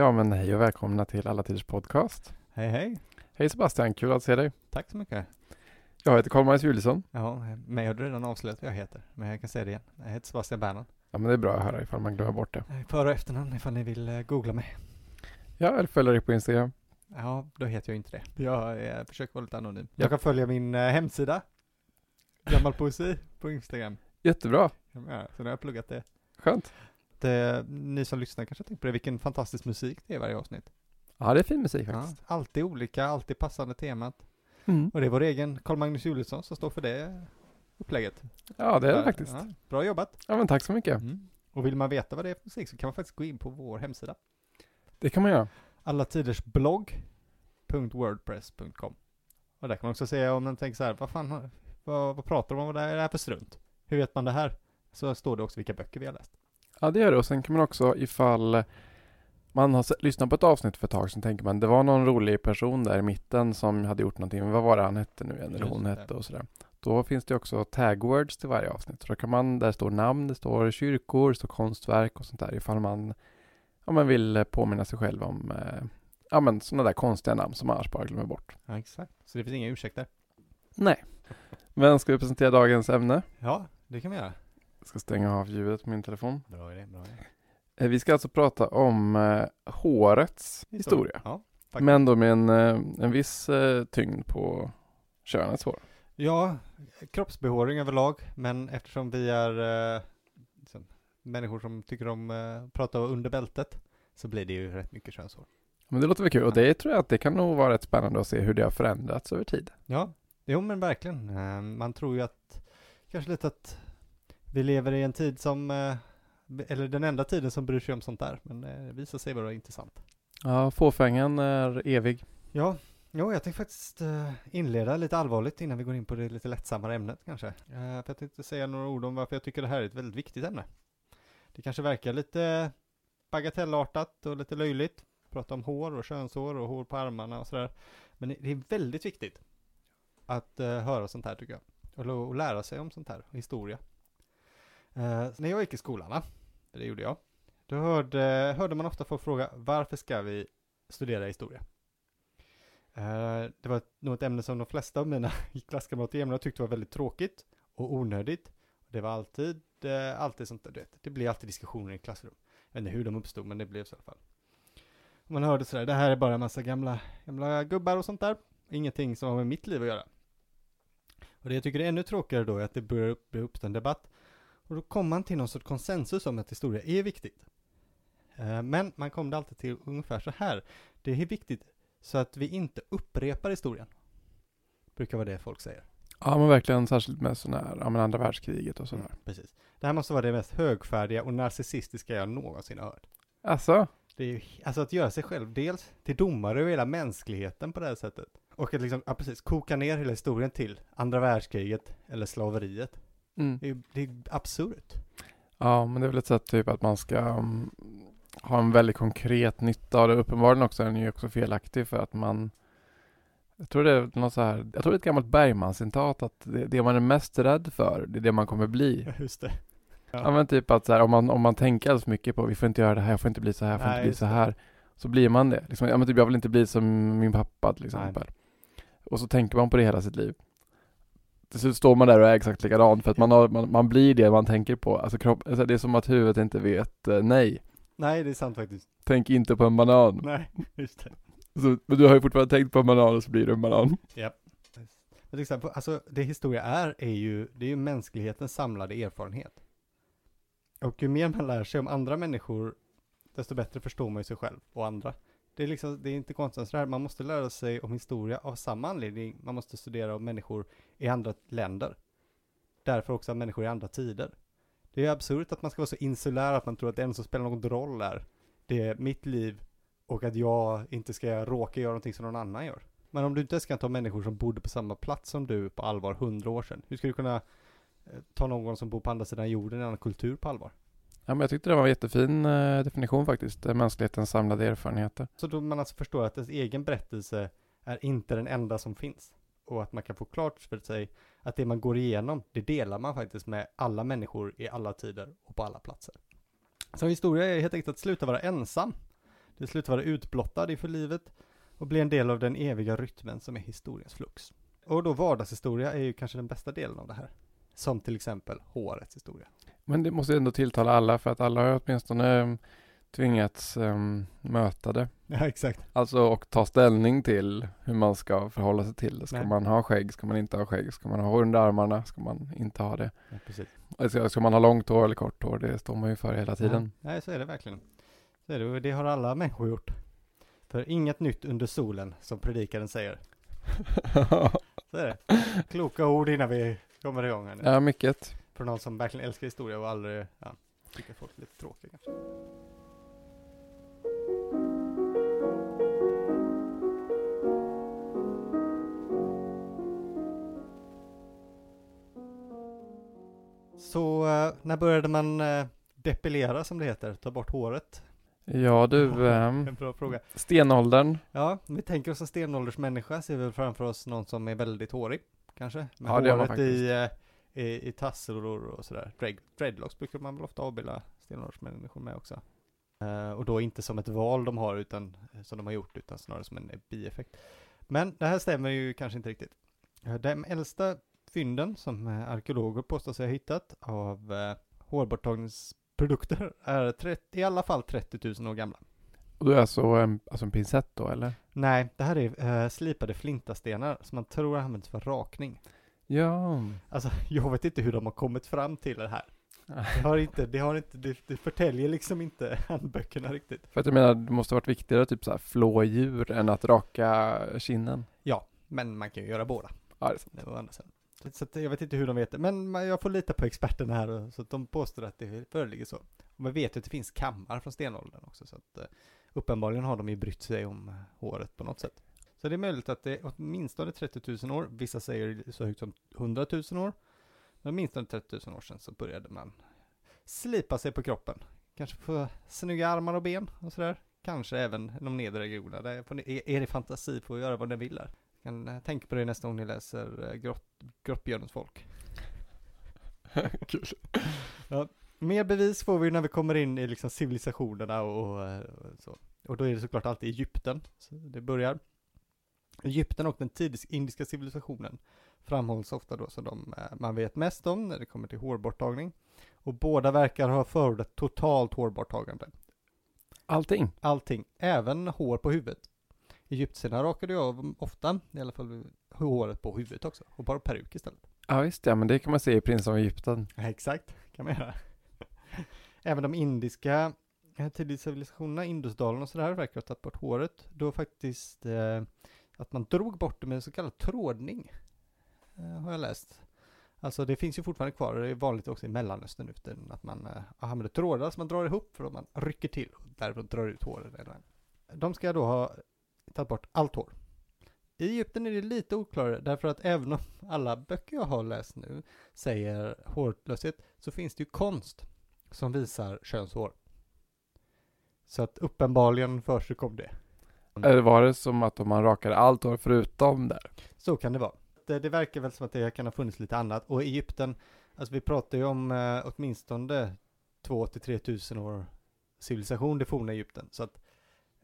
Ja, men hej och välkomna till Alla Tiders Podcast. Hej hej. Hej Sebastian, kul att se dig. Tack så mycket. Jag heter Karl-Magnus Julisson. Ja, mig har du redan avslöjat vad jag heter, men jag kan säga det igen. Jag heter Sebastian Bernhard. Ja, men det är bra att höra ifall man glömmer bort det. För och efternamn ifall ni vill eh, googla mig. Ja, eller följer dig på Instagram. Ja, då heter jag inte det. Jag eh, försöker vara lite anonym. Jag kan följa min eh, hemsida, Gammal Poesi, på Instagram. Jättebra, Ja, så nu har jag pluggat det. skönt. Det. Ni som lyssnar kanske tänker på det, vilken fantastisk musik det är i varje avsnitt. Ja, det är fin musik Ja, faktiskt. alltid olika, alltid passande temat. Mm. Och det är vår egen Carl-Magnus Julisson som står för det upplägget. Ja, det är det faktiskt. Ja, bra jobbat. Ja, men tack så mycket. Mm. Och vill man veta vad det är för musik så kan man faktiskt gå in på vår hemsida. Det kan man göra. Alla tiders blogg.wordpress.com Och där kan man också säga om man tänker så här, vad fan, vad, vad pratar de om, vad är det här för strunt? Hur vet man det här? Så står det också vilka böcker vi har läst. Ja, det gör det. Och sen kan man också ifall man har lyssnat på ett avsnitt för ett tag sedan tänker man det var någon rolig person där i mitten som hade gjort någonting. Vad var det han hette nu igen? Eller hon hette och sådär. Då finns det också tagwords till varje avsnitt. Så då kan man, där står namn, det står kyrkor, det står konstverk och sånt där. Ifall man, om man vill påminna sig själv om eh, ja, men sådana där konstiga namn som man annars bara glömmer bort. Ja, exakt. Så det finns inga ursäkter. Nej. Men ska vi presentera dagens ämne? Ja, det kan vi göra. Ska stänga av ljudet på min telefon. Bra idé, bra idé. Eh, Vi ska alltså prata om eh, hårets historia. Ja. Men då med en, eh, en viss eh, tyngd på könets hår. Ja, kroppsbehåring överlag, men eftersom vi är eh, liksom, människor som tycker om eh, att prata under bältet så blir det ju rätt mycket könshår. Men det låter väl kul och det tror jag att det kan nog vara rätt spännande att se hur det har förändrats över tid. Ja, jo men verkligen. Eh, Man tror ju att, kanske lite att vi lever i en tid som, eh, eller den enda tiden som bryr sig om sånt där, men eh, det visar sig vara intressant. Ja, fåfängan är evig. Ja, jo jag tänkte faktiskt eh, inleda lite allvarligt innan vi går in på det lite lättsammare ämnet kanske. För jag tänkte säga några ord om varför jag tycker det här är ett väldigt viktigt ämne. Det kanske verkar lite bagatellartat och lite löjligt. Prata om hår och könshår och hår på armarna och sådär. Men det- är väldigt viktigt att höra sånt här tycker jag. Och, lära sig om sånt här, historia. Eh, när jag gick i skolan, va? Det gjorde jag. Då hörde, hörde man ofta folk fråga varför ska vi studera historia? Eh, det var nog ett ämne som de flesta av mina klasskamrater i ämnet tyckte var väldigt tråkigt och onödigt. Det var alltid, eh, alltid sånt där, du vet. Det blir alltid diskussioner i klassrum. Jag vet inte hur de uppstod, men det blev så i alla fall. Och man hörde sådär, det här är bara en massa gamla, gamla gubbar och sånt där. Ingenting som har med mitt liv att göra. Och det jag tycker är ännu tråkigare då är att det börjar upp, börjar uppstå en debatt. Och då kommer man till någon sorts konsensus om att historia är viktigt. Eh, Men man kom det alltid till ungefär så här. Det är viktigt så att vi inte upprepar historien. Brukar vara det folk säger. Ja, men verkligen särskilt med sådana här, ja men andra världskriget och sådär. Mm, precis. Det här måste vara det mest högfärdiga och narcissistiska jag någonsin har hört. Alltså, Det är ju, alltså att göra sig själv dels till domare över hela mänskligheten på det här sättet. Och att liksom, ja precis, koka ner hela historien till andra världskriget eller slaveriet. Mm. Det är, det är absurt. ja men det är väl ett sätt typ att man ska um, ha en väldigt konkret nytta av det. Uppenbarligen också är den ju också felaktig för att man jag tror det är något så här, jag tror det är ett gammalt Bergman-citat att det, det man är mest rädd för, det är det man kommer bli. Just det. Ja men typ att så här, om man, om man tänker alldeles för mycket på vi får inte göra det här, jag får inte bli så här, jag får Nej, inte bli så det. här. Så blir man det. Liksom, ja men typ jag vill inte bli som min pappa till exempel. Och så tänker man på det hela sitt liv. Till slut står man där och är exakt likadan för att man, har, man, man blir det man tänker på. Alltså, kropp, alltså det är som att huvudet inte vet eh, nej. Nej, det är sant faktiskt. Tänk inte på en banan. Nej, just det. Så, men du har ju fortfarande tänkt på en banan och så blir det en banan. Men till exempel, alltså det historia är, är ju, det är ju mänsklighetens samlade erfarenhet. Och ju mer man lär sig om andra människor, desto bättre förstår man ju sig själv och andra. Det är liksom, det är inte konstigt sådär, man måste lära sig om historia av samma anledning man måste studera om människor i andra länder. Därför också människor i andra tider. Det är absurt att man ska vara så insulär att man tror att det enda som spelar någon roll är, det är mitt liv och att jag inte ska råka göra någonting som någon annan gör. Men om du inte ens kan ta människor som bodde på samma plats som du på allvar hundra år sedan, hur ska du kunna eh, ta någon som bor på andra sidan jorden, en annan kultur på allvar? Ja men jag tyckte det var en jättefin eh, definition faktiskt. Är mänsklighetens samlade erfarenheter. Så då man alltså förstår att ens egen berättelse är inte den enda som finns. Och att man kan få klart för sig att det man går igenom, det delar man faktiskt med alla människor i alla tider och på alla platser. Så historia är helt enkelt att sluta vara ensam. Det slutar vara utblottad inför livet och blir en del av den eviga rytmen som är historiens flux. Och då vardagshistoria är ju kanske den bästa delen av det här. Som till exempel hårets historia. Men det måste ändå tilltala alla för att alla har åtminstone ehm, tvingats um, möta det. Ja, exakt. Alltså och ta ställning till hur man ska förhålla sig till det. Ska Nej. man ha skägg? Ska man inte ha skägg? Ska man ha hår under armarna? Ska man inte ha det? Ja, precis. Alltså, ska man ha långt hår eller kort hår? Det står man ju för hela tiden. Ja, nej, så är det verkligen. Så är det, det har alla människor gjort. För inget nytt under solen, som predikaren säger. Så är det. Kloka ord innan vi kommer igång här nu. ja, mycket. För någon som verkligen älskar historia och aldrig, ja, tycker folk är lite tråkiga kanske. Så eh, när började man eh, depilera som det heter, ta bort håret? Ja du, ehm, En bra fråga. stenåldern. Ja, om vi tänker oss en stenåldersmänniska ser vi framför oss någon som är väldigt hårig, kanske? Med Ja, det håret i, eh, i, i tasselor och sådär. Dread, dreadlocks brukar man väl ofta avbilda stenåldersmänniskor med också. Och då inte som ett val de har, utan som de har gjort, utan snarare som en bieffekt. Men det här stämmer ju kanske inte riktigt. Eh, De äldsta fynden som eh, arkeologer påstår sig ha hittat av eh, hårborttagningsprodukter är 30, i alla fall 30 000 år gamla. Och du är alltså en, alltså en pincett då eller? Nej, det här är eh, slipade flintastenar som man tror har använts för rakning. Ja. Alltså, jag vet inte hur de har kommit fram till det här. Det har inte, det har inte, det, det förtäljer liksom inte handböckerna riktigt. För att jag menar, det måste varit viktigare typ så här flå djur än att raka kinden. Men man kan ju göra båda. Ja, det är sant. Det var andra sidan. Så, att jag vet inte hur de vet det, men jag får lita på experterna här, så att de påstår att det föreligger så. Och man vet ju att det finns kammar från stenåldern också, så att eh, uppenbarligen har de ju brytt sig om håret på något sätt. Så det är möjligt att det är åtminstone 30 000 år, vissa säger så högt som 100 000 år. Men åtminstone 30 000 år sedan så började man slipa sig på kroppen. Kanske få snygga armar och ben och sådär. Kanske även de nedre regionerna. Där får ni, är, är det fantasi får göra vad den vill där. Kan eh, tänka på det nästa gång ni läser eh, grott, Grottbjörnens folk. Kul. Mer bevis får vi när vi kommer in i liksom civilisationerna och, och, eh, så. Och då är det såklart alltid Egypten. Så det börjar. Egypten och den tidiga indiska civilisationen framhålls ofta då som de man vet mest om när det kommer till hårborttagning. Och båda verkar ha förordat totalt hårborttagande. Allting. Allting, även hår på huvudet. Egyptierna rakade ju av ofta, i alla fall håret på huvudet också, och bara peruk istället. Ja, visst ja, men det kan man se i Prins av Egypten. Ja, exakt, kan man göra. Även de indiska eh, tidiga civilisationerna, Indusdalen och sådär, verkar ha tagit bort håret. Då faktiskt eh, att man drog bort det med så kallad trådning. Eh, har jag läst. Alltså det finns ju fortfarande kvar, det är vanligt också i Mellanöstern nu tiden, att man eh, använder trådar som man drar ihop för att man rycker till och därifrån drar ut håret. Eller. De ska då ha tagit bort allt hår. I Egypten är det lite oklarare därför att även om alla böcker jag har läst nu säger hårlöshet så finns det ju konst som visar könshår. Så att uppenbarligen försigkom det. Eller var det som att om man rakade allt hår förutom där? Så kan det vara. Det, det verkar väl som att det kan ha funnits lite annat. Och Egypten, alltså vi pratar ju om eh, åtminstone 2 till 3 tusen år civilisation, det forna Egypten. Så att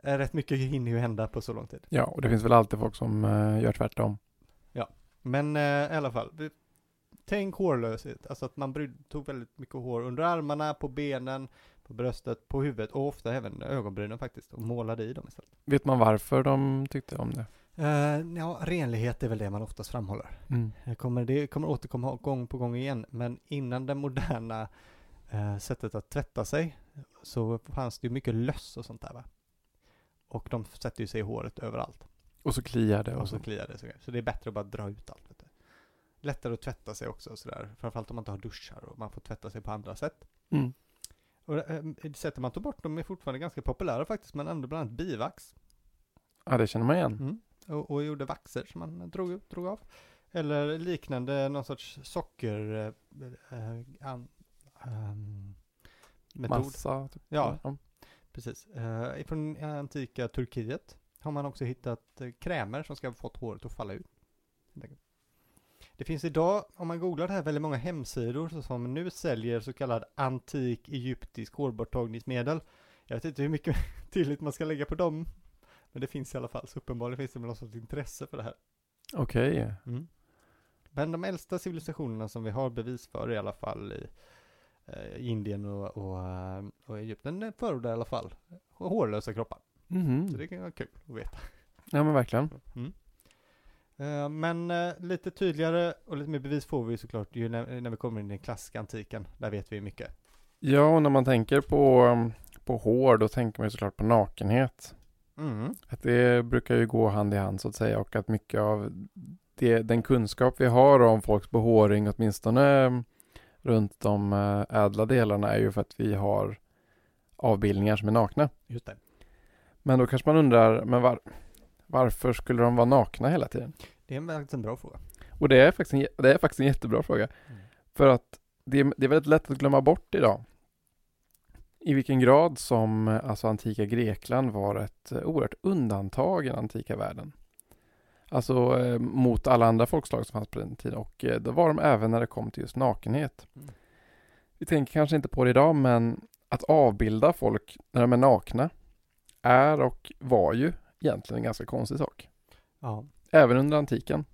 rätt mycket hinner ju hända på så lång tid. Ja, och det finns väl alltid folk som eh, gör tvärtom. Men eh, i alla fall, vi, tänk hårlöshet. Alltså att man bryd, tog väldigt mycket hår under armarna, på benen, på bröstet, på huvudet och ofta även ögonbrynen faktiskt. Och målade i dem istället. Vet man varför de tyckte om det? Uh, ja, renlighet är väl det man oftast framhåller. Mm. Det kommer, det kommer återkomma gång på gång igen, men innan det moderna eh, sättet att tvätta sig så fanns det ju mycket löss och sånt där va. Och de sätter ju sig i håret överallt. Och så kliar det. Och så kliar det. Så, så det är bättre att bara dra ut allt. Vet du. Lättare att tvätta sig också sådär. Framförallt om man inte har duschar och man får tvätta sig på andra sätt. Mm. Och eh, sättet man tog bort dem är fortfarande ganska populära faktiskt. Man använde bland annat bivax. Ja, det känner man igen. Mm. Och, och gjorde vaxer som man drog, drog av. Eller liknande någon sorts socker... Eh, an, ehm, metod. Massa. Typ. Ja. ja. Precis. Eh, från antika Turkiet har man också hittat eh, krämer som ska ha fått håret att falla ut. Det finns idag, om man googlar det här, väldigt många hemsidor som nu säljer så kallad antik egyptisk hårborttagningsmedel Jag vet inte hur mycket tillit man ska lägga på dem. Men det finns i alla fall, så uppenbarligen finns det någon sorts intresse för det här. Okej. Mm. Men de äldsta civilisationerna som vi har bevis för i alla fall i Indien och, och, eh, och Egypten förordar i alla fall hårlösa kroppar. Mhm. Så det kan vara kul att veta. Ja men verkligen. Mm. Eh, Men eh, lite tydligare och lite mer bevis får vi såklart ju när, när vi kommer in i den klassiska antiken. Där vet vi mycket. Ja, och när man tänker på, på hår då tänker man ju såklart på nakenhet. Mm. Att det brukar ju gå hand i hand så att säga och att mycket av det, den kunskap vi har om folks behåring åtminstone runt de uh, ädla delarna är ju för att vi har avbildningar som är nakna. Just det. Men då kanske man undrar, men var, varför skulle de vara nakna hela tiden? Det är en faktiskt en bra fråga. Och det är faktiskt en, det är faktiskt en jättebra fråga. Mm. För att det är, det är väldigt lätt att glömma bort idag. I vilken grad som eh, alltså antika Grekland var ett eh, oerhört undantag i den antika världen. Alltså eh, mot alla andra folkslag som fanns på den tiden och eh, det var de även när det kom till just nakenhet. Mm. Vi tänker kanske inte på det idag men att avbilda folk när de är nakna är och var ju egentligen en ganska konstig sak. Ja. Även under antiken.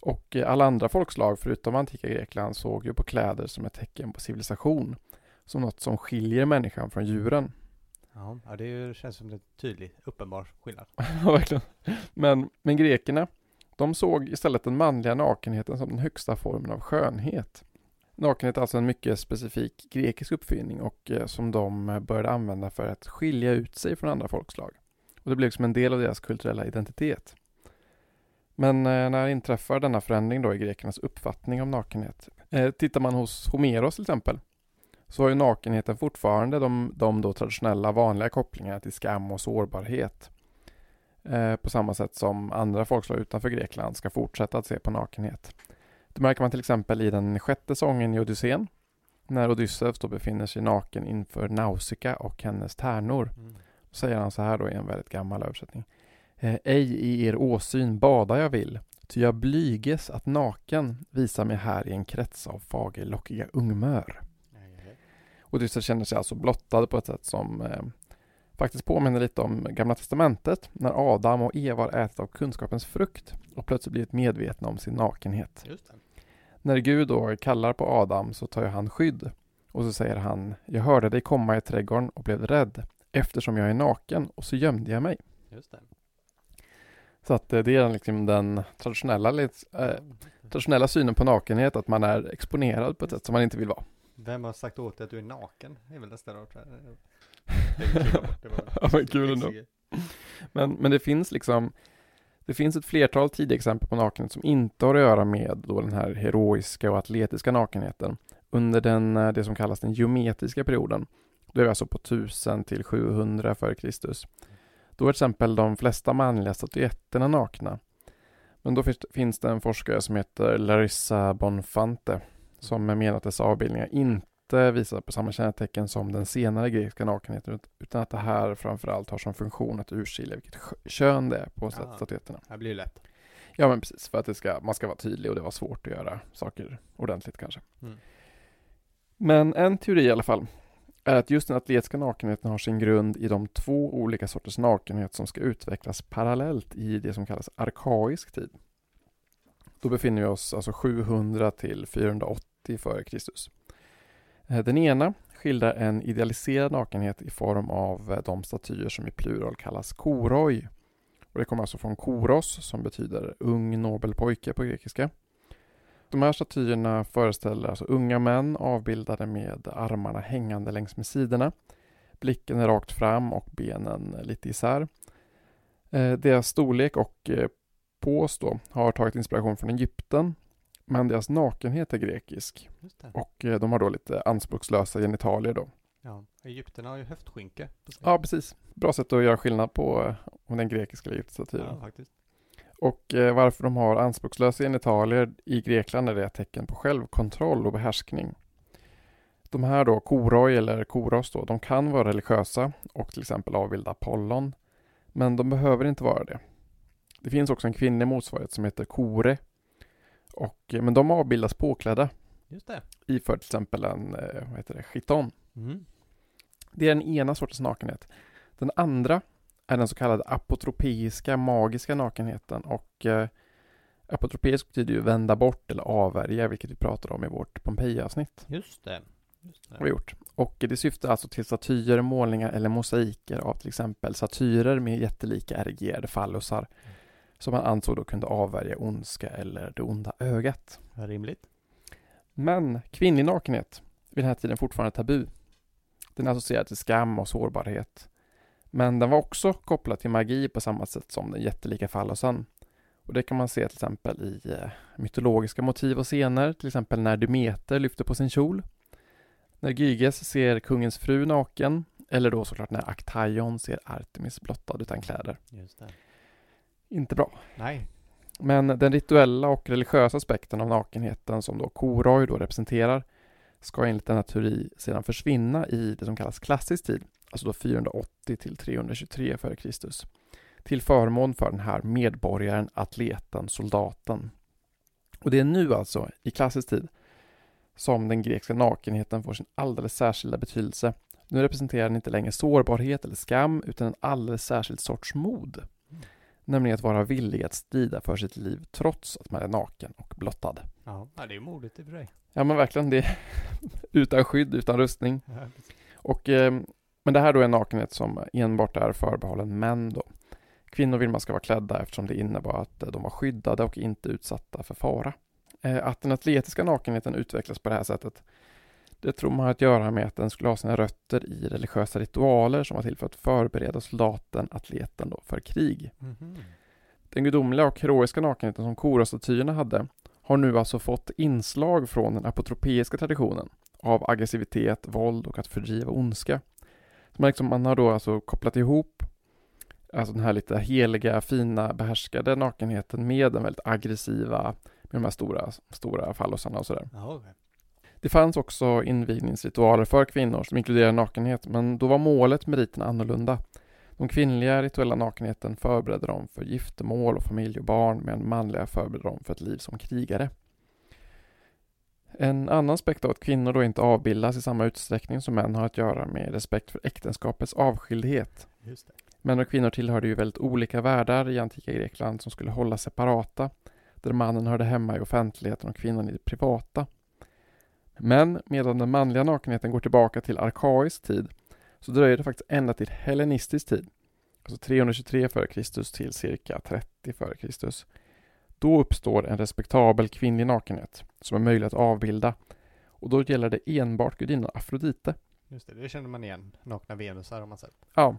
Och eh, alla andra folkslag förutom antika Grekland såg ju på kläder som ett tecken på civilisation. Som något som skiljer människan från djuren. Ja, ja det känns som en tydlig, uppenbar skillnad. Ja, verkligen. Men, men grekerna, de såg istället den manliga nakenheten som den högsta formen av skönhet. Nakenhet är alltså en mycket specifik grekisk uppfinning och eh, som de började använda för att skilja ut sig från andra folkslag. Och det blev liksom en del av deras kulturella identitet. Men eh, när inträffar denna förändring då i grekernas uppfattning om nakenhet? Eh, tittar man hos Homeros till exempel så har ju nakenheten fortfarande de, de då traditionella vanliga kopplingarna till skam och sårbarhet. Eh, på samma sätt som andra folkslag utanför Grekland ska fortsätta att se på nakenhet. Det märker man till exempel i den sjätte sången i Odysseen. När Odysseus då befinner sig naken inför Nausicaa och hennes tärnor. Mm. Då säger han så här då i en väldigt gammal översättning. Eh, Ej i er åsyn bada jag vill, ty jag blyges att naken visa mig här i en krets av fagerlockiga ungmör. Odysseus känner sig alltså blottad på ett sätt som eh, faktiskt påminner lite om Gamla Testamentet när Adam och Eva har ätit av kunskapens frukt och plötsligt blivit medvetna om sin nakenhet. När Gud då kallar på Adam så tar han skydd och så säger han Jag hörde dig komma i trädgården och blev rädd eftersom jag är naken och så gömde jag mig. Så att eh, det är liksom den traditionella, eh, traditionella synen på nakenhet att man är exponerad på ett sätt som man inte vill vara. Vem har sagt åt dig att du är naken? Det är väl nästa var- Ja, men kul ändå. Men, men det finns liksom Det finns ett flertal tidiga exempel på nakenhet som inte har att göra med då den här heroiska och atletiska nakenheten under den, eh, det som kallas den geometriska perioden. Då är vi alltså på 1000 till 700 före Kristus. Då är till exempel de flesta manliga statyetterna nakna. Men då finns det en forskare som heter Larissa Bonfante som menar att dessa avbildningar inte visar på samma kännetecken som den senare grekiska nakenheten ut- utan att det här framförallt har som funktion att urskilja vilket kön det är på Ah. statyetterna. Det blir lätt. Ja men precis, för att det ska, man ska vara tydlig och det var svårt att göra saker ordentligt kanske. Mm. Men en teori i alla fall är att just den atletiska nakenheten har sin grund i de två olika sorters nakenhet som ska utvecklas parallellt i det som kallas arkaisk tid. Då befinner vi oss alltså 700 till 480 före Kristus. Eh, den ena skildrar en idealiserad nakenhet i form av eh, de statyer som i plural kallas koroi. Och det kommer alltså från koros som betyder ung nobel pojke på grekiska. De här statyerna föreställer alltså unga män avbildade med armarna hängande längs med sidorna. Blicken är rakt fram och benen eh, lite isär. Deras storlek och pås då har tagit inspiration från Egypten. Men deras nakenhet är grekisk det. och eh, de har då lite anspråkslösa genitalier då. Ja. Egypterna har ju höftskynke. Ja, precis. Bra sätt att göra skillnad på eh, om den grekiska eller egyptiska statyn. ja, faktiskt. Och eh, varför de har anspråkslösa genitalier i Grekland är det ett tecken på självkontroll och behärskning. De här då, koroi eller koros då, de kan vara religiösa och till exempel avbilda Apollon. Men de behöver inte vara det. Det finns också en kvinnlig motsvarighet som heter kore. Och, eh, men de avbildas påklädda Just det. iför till exempel en, eh, vad heter det, chiton. Mm. Det är den ena sortens nakenhet. Den andra är den så kallade apotropeiska magiska nakenheten och eh, apotropeisk betyder ju vända bort eller avvärja, vilket vi pratade om i vårt Pompeji-avsnitt. Just det. Just det. Har vi gjort. Och det syftar alltså till statyer, målningar eller mosaiker av till exempel satyrer med jättelika erigerade fallusar som man ansåg då kunde avvärja ondska eller det onda ögat. Ja, rimligt. Men kvinnlig nakenhet vid den här tiden fortfarande tabu. Den är associerad till skam och sårbarhet. Men den var också kopplad till magi på samma sätt som den jättelika fallosen. Och det kan man se till exempel i eh, mytologiska motiv och scener, till exempel när Demeter lyfter på sin kjol. När Gyges ser kungens fru naken, eller då såklart när Aktaion ser Artemis blottad utan kläder. Just det. Inte bra. Nej. Men den rituella och religiösa aspekten av nakenheten som då Koroi då representerar ska enligt denna teori sedan försvinna i det som kallas klassisk tid, alltså då 480 till 323 f.Kr. till förmån för den här medborgaren, atleten, soldaten. Och det är nu alltså, i klassisk tid, som den grekiska nakenheten får sin alldeles särskilda betydelse. Nu representerar den inte längre sårbarhet eller skam, utan en alldeles särskild sorts mod. Nämligen att vara villig att strida för sitt liv trots att man är naken och blottad. Ja, det är modigt i och för sig. Ja men verkligen, det är utan skydd, utan rustning. Ja. Och, eh, men det här då är en nakenhet som enbart är förbehållen män då. Kvinnor vill man ska vara klädda eftersom det innebar att de var skyddade och inte utsatta för fara. Eh, att den atletiska nakenheten utvecklas på det här sättet det tror man har att göra med att den skulle ha sina rötter i religiösa ritualer som var till för att förbereda soldaten, atleten då, för krig. Mhm. Den gudomliga och heroiska nakenheten som Korostatyerna hade har nu alltså fått inslag från den apotropeiska traditionen av aggressivitet, våld och att fördriva ondska. Man, liksom, man har då alltså kopplat ihop alltså den här lite heliga, fina, behärskade nakenheten med den väldigt aggressiva, med de här stora, stora fallosarna och sådär. Ja, okej. Det fanns också invigningsritualer för kvinnor som inkluderade nakenhet, men då var målet med riterna annorlunda. De kvinnliga rituella nakenheten förberedde dem för giftermål och familj och barn, medan manliga förberedde dem för ett liv som krigare. En annan aspekt av att kvinnor då inte avbildas i samma utsträckning som män har att göra med respekt för äktenskapets avskildhet. Män och kvinnor tillhörde ju väldigt olika världar i antika Grekland som skulle hållas separata, där mannen hörde hemma i offentligheten och kvinnan i det privata. Men medan den manliga nakenheten går tillbaka till arkaisk tid så dröjer det faktiskt ända till hellenistisk tid, alltså 323 f.Kr. till cirka 30 f.Kr. Då uppstår en respektabel kvinnlig nakenhet som är möjlig att avbilda och då gäller det enbart gudinnan Afrodite. Just det, det känner man igen. Nakna Venusar har man sett. Ja.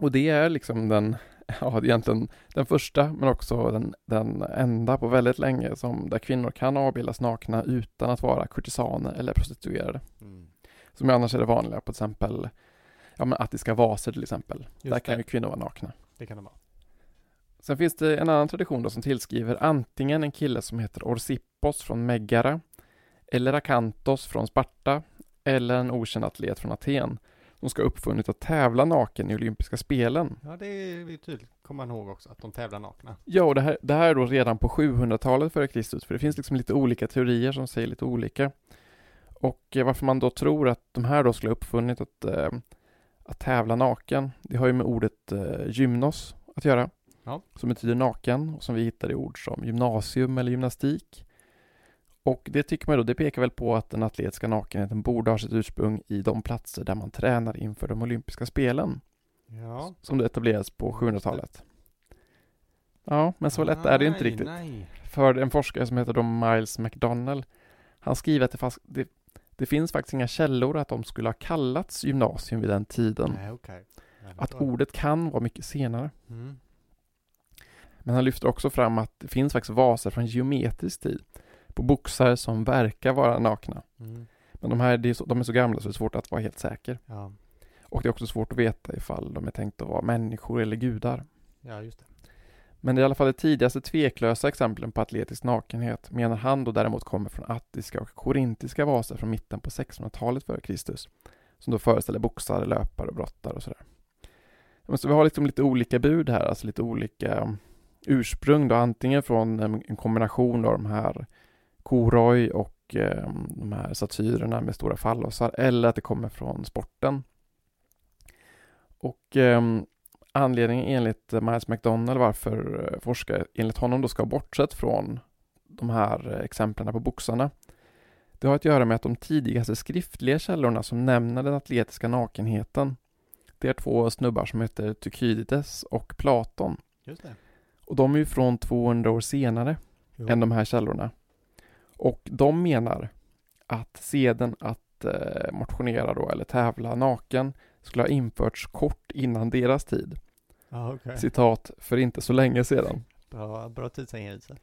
Och det är liksom den, ja egentligen den första men också den, den enda på väldigt länge som där kvinnor kan avbildas nakna utan att vara kurtisaner eller prostituerade. Mm. Som annars är det vanliga på till exempel ja men attiska vaser till exempel. Just där kan det. ju kvinnor vara nakna. Det kan de vara. Sen finns det en annan tradition då som tillskriver antingen en kille som heter Orsippos från Megara eller Akantos från Sparta eller en okänd atlet från Aten som ska ha uppfunnit att tävla naken i olympiska spelen. Ja, det är tydligt, kommer man ihåg också, att de tävlar nakna. Ja, och det här, det här är då redan på 700-talet före Kristus, för det finns liksom lite olika teorier som säger lite olika. Och eh, varför man då tror att de här då skulle ha uppfunnit att, eh, att tävla naken, det har ju med ordet eh, gymnos att göra. Ja. Som betyder naken och som vi hittar i ord som gymnasium eller gymnastik. Och det tycker man då, det pekar väl på att den atletiska nakenheten borde ha sitt ursprung i de platser där man tränar inför de olympiska spelen. Ja. Som det etablerades på 700-talet. Ja, men så lätt är det inte riktigt. Nej. För en forskare som heter då Miles McDonnell, han skriver att det, fast, det, det finns faktiskt inga källor att de skulle ha kallats gymnasium vid den tiden. Nej. Jag Att ordet kan vara mycket senare. Mm. Men han lyfter också fram att det finns faktiskt vaser från geometrisk tid på boxar som verkar vara nakna. Mm. Men de här det är så, de är så gamla så det är svårt att vara helt säker. Ja. Och det är också svårt att veta ifall de är tänkta att vara människor eller gudar. ja, just det. Men det är i alla fall det tidigaste tveklösa exemplen på atletisk nakenhet menar han då däremot kommer från attiska och korintiska vaser från mitten på 1600-talet före Kristus. Som då föreställer boxare, löpare och brottare och sådär. Men Så vi har liksom lite olika bud här, alltså lite olika um, ursprung då, antingen från um, en kombination av de här koroj och um, de här satyrerna med stora fallosar, eller att det kommer från sporten. Och ehm, anledningen enligt Miles McDonald varför eh, forskare enligt honom då ska ha bortsett från de här eh, exemplen på boxarna. Det har att göra med att de tidigaste skriftliga källorna som nämner den atletiska nakenheten det är två snubbar som heter Tukydides och Platon. Och de är ju från 200 år senare Jo. än de här källorna. Och de menar att seden att eh, motionera då eller tävla naken skulle ha införts kort innan deras tid. Ja, okej. Citat, för inte så länge sedan. Bra, bra tidsangivelse.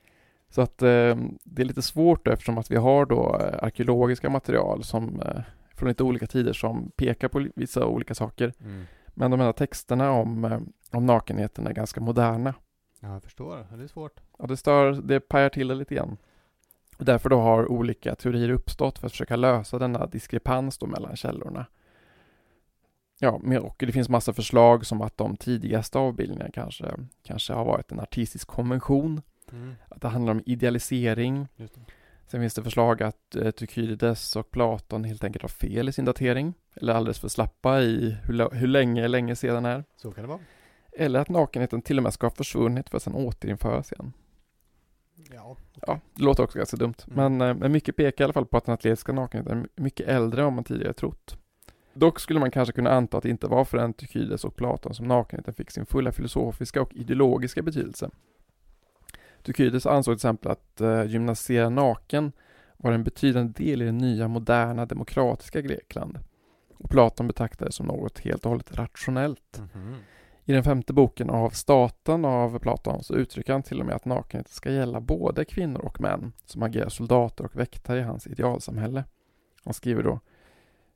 Så att eh, det är lite svårt då, eftersom att vi har då eh, arkeologiska material som eh, från lite olika tider som pekar på vissa olika saker. Mm. Men de här texterna om, eh, om nakenheten är ganska moderna. Ja, jag förstår. Det är svårt. Ja, det stör, det pajar till det lite grann. Och därför då har olika teorier uppstått för att försöka lösa denna diskrepans mellan källorna. Ja, och det finns massa förslag som att de tidigaste avbildningarna kanske, kanske har varit en artistisk konvention, Mm. att det handlar om idealisering. Sen finns det förslag att eh, Tukydides och Platon helt enkelt har fel i sin datering, eller alldeles för slappa i hur, hur länge länge sedan är. Så kan det vara. Eller att nakenheten till och med ska ha försvunnit för att sedan återinföras igen. Ja. Ja, det låter också ganska dumt. Mm. Men, eh, men mycket pekar i alla fall på att den atletiska nakenheten är mycket äldre än man tidigare trott. Dock skulle man kanske kunna anta att det inte var förrän Tukydides och Platon som nakenheten fick sin fulla filosofiska och ideologiska betydelse. Tukydides ansåg till exempel att eh, gymnasera naken var en betydande del i det nya moderna demokratiska Grekland. Och Platon det som något helt och hållet rationellt. Mhm. I den femte boken av Staten av Platon så uttrycker han till och med att nakenhet ska gälla både kvinnor och män som agerar soldater och väktare i hans idealsamhälle. Han skriver då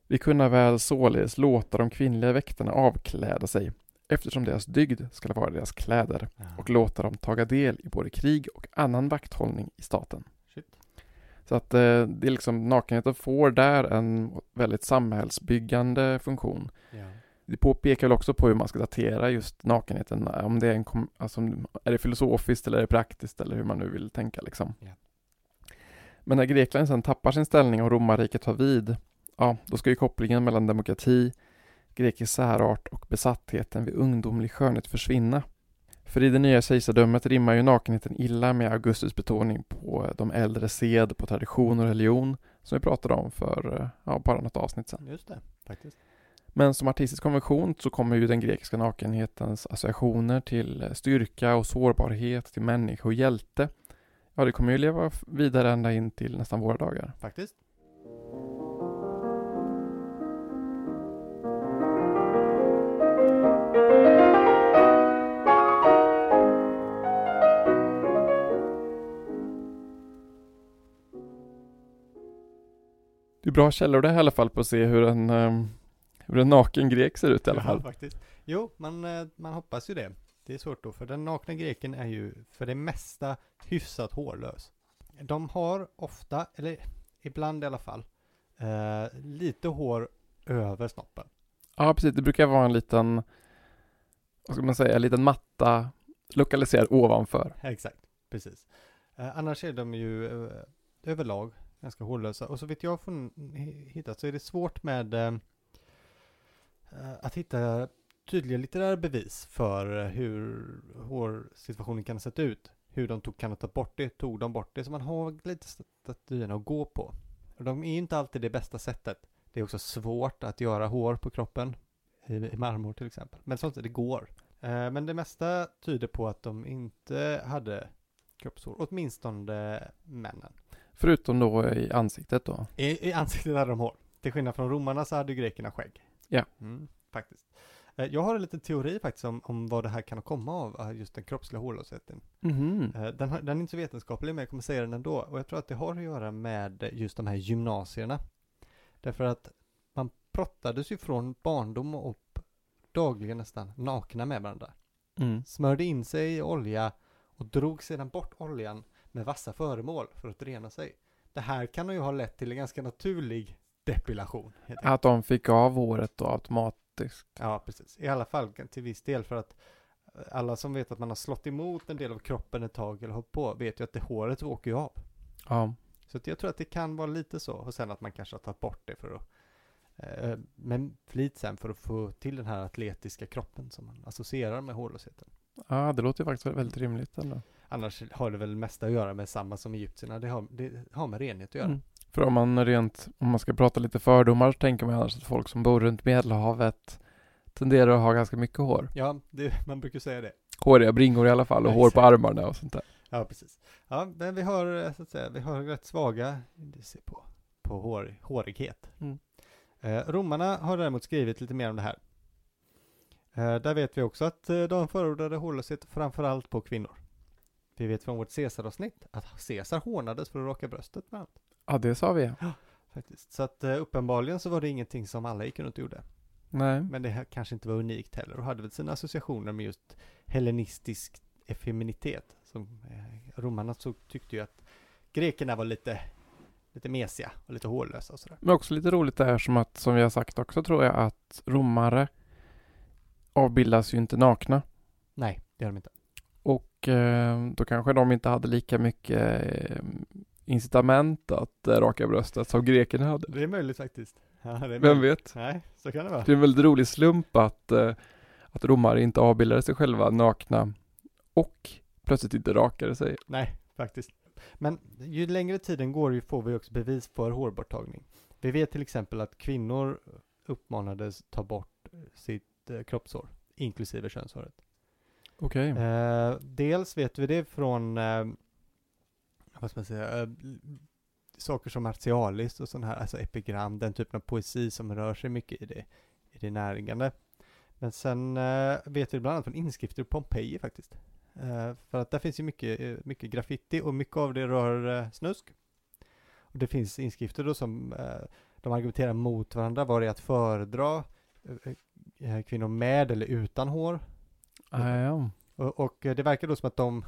Vi kunna väl således låta de kvinnliga väktarna avkläda sig eftersom deras dygd ska vara deras kläder och låta dem taga del i både krig och annan vakthållning i staten. Shit. Så att eh, det är liksom nakenheten får där en väldigt samhällsbyggande funktion. Ja. Det påpekar väl också på hur man ska datera just nakenheten. Om det är en, alltså, är det filosofiskt eller är det praktiskt eller hur man nu vill tänka liksom. Ja. Men när Grekland sen tappar sin ställning och romarriket tar vid, ja, då ska ju kopplingen mellan demokrati, grekisk särart och besattheten vid ungdomlig skönhet försvinna. För i det nya kejsardömet rimmar ju nakenheten illa med Augustus betoning på de äldre sed, på tradition och religion som vi pratade om för ja, bara något avsnitt sedan. Just det, faktiskt. Men som artistisk konvention så kommer ju den grekiska nakenhetens associationer till styrka och sårbarhet, till människa och hjälte. Ja, det kommer ju leva vidare ända in till nästan våra dagar. Faktiskt. Det är bra källor det här i alla fall på att se hur en, ehm, hur en naken grek ser ut i alla Ja, fall. faktiskt. Jo, man, eh, man hoppas ju det. Det är svårt då, för den nakna greken är ju för det mesta hyfsat hårlös. De har ofta, eller ibland i alla fall, eh, lite hår över snoppen. Ja, precis. Det brukar vara en liten, vad ska man säga, en liten matta lokaliserad ovanför. Exakt, precis. Eh, annars är de ju eh, överlag ganska hårlösa. Och så vitt jag har hittat så är det svårt med eh, att hitta tydliga litterära bevis för eh, hur hårsituationen kan ha sett ut. Hur de tog, kan ha tagit bort det, tog de bort det. Så man har lite statyerna att gå på. Och de är ju inte alltid det bästa sättet. Det är också svårt att göra hår på kroppen. I, marmor till exempel. Men sånt, det går. Eh, men det mesta tyder på att de inte hade kroppshår. Åtminstone männen. Förutom då i ansiktet då. I, I ansiktet hade de hår. Till skillnad från romarna så hade grekerna skägg. Ja. Mm, faktiskt. Eh, Jag har en liten teori faktiskt om, om vad det här kan komma av, eh, just den kroppsliga hårlösheten. Mhm. Eh, Den, har, den är inte så vetenskaplig, men jag kommer säga den ändå. Och jag tror att det har att göra med just de här gymnasierna. Därför att man brottades ju från barndom och upp dagligen nästan nakna med varandra. Mm. Smörjde in sig i olja och drog sedan bort oljan med vassa föremål för att rena sig. Det här kan ju ha lett till en ganska naturlig depilation. Att de fick av håret då automatiskt. Ja, precis. I alla fall till viss del för att eh, alla som vet att man har slått emot en del av kroppen ett tag eller hållit på vet ju att det håret åker ju av. Ja. Så att jag tror att det kan vara lite så och sen att man kanske har tagit bort det för att eh, med flit sen för att få till den här atletiska kroppen som man associerar med hårlösheten. Ja, det låter ju faktiskt väldigt rimligt ändå. Annars har det väl mesta att göra med samma som egyptierna. Det har, det har med renhet att göra. Mm. För om man rent, om man ska prata lite fördomar så tänker man annars att folk som bor runt Medelhavet tenderar att ha ganska mycket hår. Ja, det, man brukar säga det. Håriga bringor i alla fall och Ja, hår på armarna och sånt där. Ja, precis. Ja, men vi har, eh, så att säga, vi har rätt svaga indicer på, på hår, hårighet. Mm. Eh, romarna har däremot skrivit lite mer om det här. Eh, där vet vi också att eh, de förordade hårlöshet framförallt på kvinnor. Vi vet från vårt Caesaravsnitt att Caesar hånades för att raka bröstet bland annat. Ja, det sa vi. Faktiskt. Så att eh, uppenbarligen så var det ingenting som alla gick runt och gjorde. Nej. Men det här kanske inte var unikt heller och hade väl sina associationer med just hellenistisk effeminitet. Som eh, romarna så tyckte ju att grekerna var lite, lite mesiga och lite hårlösa och sådär. Men också lite roligt det här som att, som vi har sagt också tror jag, att romare avbildas ju inte nakna. Nej, det gör de inte. Och eh, då kanske de inte hade lika mycket eh, incitament att eh, raka bröstet som grekerna hade. Det är möjligt faktiskt. Ja, är Vem möjligt. vet? Nej, så kan det vara. Det är en väldigt rolig slump att, eh, att romare inte avbildade sig själva nakna och plötsligt inte rakade sig. Nej, faktiskt. Men ju längre tiden går ju får vi också bevis för hårborttagning. Vi vet till exempel att kvinnor uppmanades ta bort sitt eh, kroppshår, inklusive könshåret. Okej. Eh, dels vet vi det från, eh, vad ska man säga, eh, saker som Martialis och sån här, alltså epigram, den typen av poesi som rör sig mycket i det, i det närliggande. Men sen eh, vet vi bland annat från inskrifter i Pompeji faktiskt. Eh, för att där finns ju mycket, mycket graffiti och mycket av det rör snusk. Och det finns inskrifter då som de argumenterar mot varandra, vad det att föredra kvinnor med eller utan hår. Ah, ja. Och, och det verkar då som att de,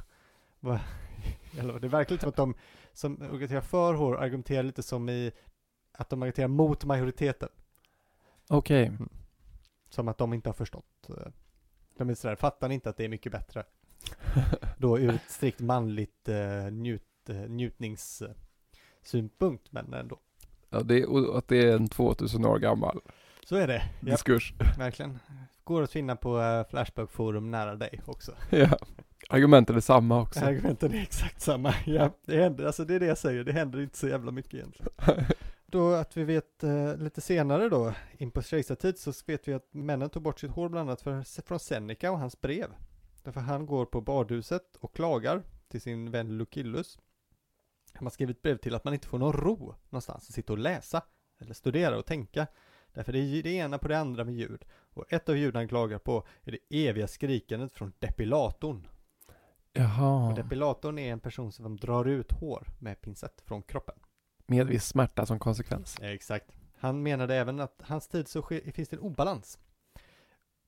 eller det verkar lite som att de som argumenterar för hår argumenterar lite som i att de argumenterar mot majoriteten. Okej. Som att de inte har förstått. eh, De är sådär, fattar ni inte att det är mycket bättre? Då ur ett strikt manligt eh, njut, eh, njutningssynpunkt, men ändå. Ja, det är, och att det är en 2000 år gammal Så är det, diskurs. verkligen. Går att finna på eh, Flashback-forum nära dig också. ja. Argumenten är samma också. Argumenten är exakt samma. Ja, det händer, alltså det är det jag säger, det händer inte så jävla mycket egentligen. Då att vi vet eh, lite senare då, in på kejsartid, så vet vi att männen tog bort sitt hår bland annat för, från Seneca och hans brev. Därför han går på badhuset och klagar till sin vän Lucillus. Han har skrivit brev till att man inte får någon ro någonstans att sitta och läsa, eller studera och tänka. Därför det är det ena på det andra med ljud. Och ett av ljuden han klagar på är det eviga skrikandet från depilatorn. Och Jaha. depilatorn är en person som drar ut hår med pincett från kroppen. Med viss smärta som konsekvens. Exakt. Han menade även att hans tid så sker, finns det en obalans.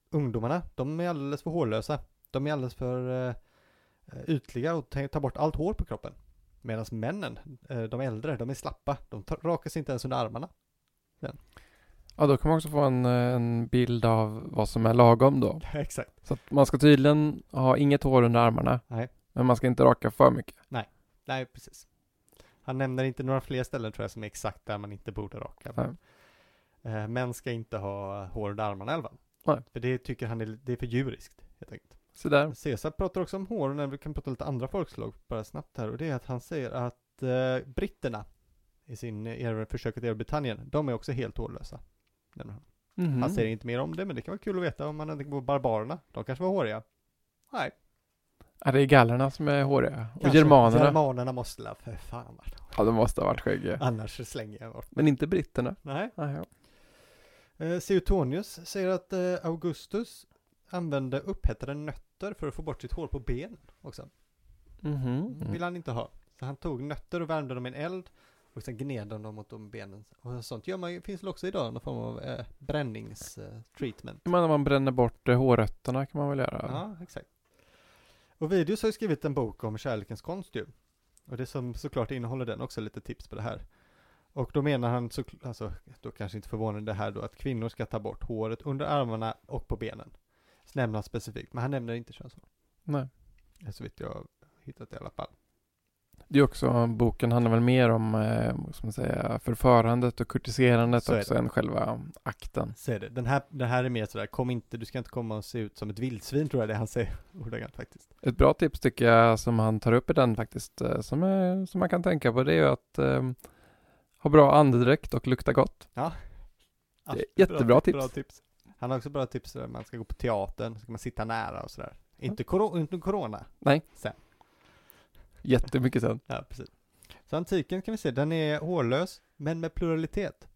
Ungdomarna, de är alldeles för hårlösa. De är alldeles för eh, ytliga och tar bort allt hår på kroppen. Medan männen, eh, de äldre, de är slappa. De tar, rakar sig inte ens under armarna. Ja, då kan man också få en, eh, en bild av vad som är lagom då. Exakt. Så att man ska tydligen ha inget hår under armarna. Nej. Men man ska inte raka för mycket. Nej, precis. Han nämner inte några fler ställen tror jag som är exakt där man inte borde raka. Nej. Eh, män ska inte ha hår under armarna i. Nej. För det tycker han är, det är för djuriskt, helt enkelt. Så där. Caesar pratar också om hår, när vi kan prata lite andra folkslag bara snabbt här, och det är att han säger att eh, britterna i sin era, försök att erövra Britannien, de är också helt hårlösa. Nämner Han. Mhm. han säger inte mer om det, men det kan vara kul att veta om man tänker på barbarerna. De kanske var håriga. Nej. Ja, det är gallerna som är håriga. Och Kanske. germanerna. Germanerna måste la för fan vara Ja, de måste ha varit skäggiga. Annars slänger jag bort. Men inte britterna. Nej. Ah, ja. Eh, Suetonius säger att eh, Augustus använde upphettade nötter för att få bort sitt hår på benen också. Mhm. vill han inte ha. Så han tog nötter och värmde dem i en eld och sen gned han dem mot de benen. Och sånt gör man, finns väl också idag, någon form av eh, brännings-treatment. Men när man bränner bort eh, hårrötterna kan man väl göra? ja, exakt. Och Vidius har ju skrivit en bok om kärlekens konst ju. Och det som såklart innehåller den också lite tips på det här. Och då menar han, så, alltså, då kanske inte förvånande det här då, att kvinnor ska ta bort håret under armarna och på benen. Så nämner han specifikt, men han nämner inte könshår. Nej. Så vitt jag har hittat i alla fall. Det är också, boken handlar väl mer om, eh, ska man säga, förförandet och kurtiserandet Så också än själva akten. Så är det. Den här, den här är mer sådär, kom inte, du ska inte komma och se ut som ett vildsvin tror jag det han säger ordagrant faktiskt. Ett bra tips tycker jag som han tar upp i den faktiskt, eh, som, är, som man kan tänka på, det är ju att eh, ha bra andedräkt och lukta gott. Ja. Är jättebra tips. Bra tips. Han har också bra tips där man ska gå på teatern, så ska man sitta nära och sådär. Inte, koro, inte corona. Jättemycket sen. Ja, precis. Så antiken kan vi se, den är hårlös, men med pluralitet.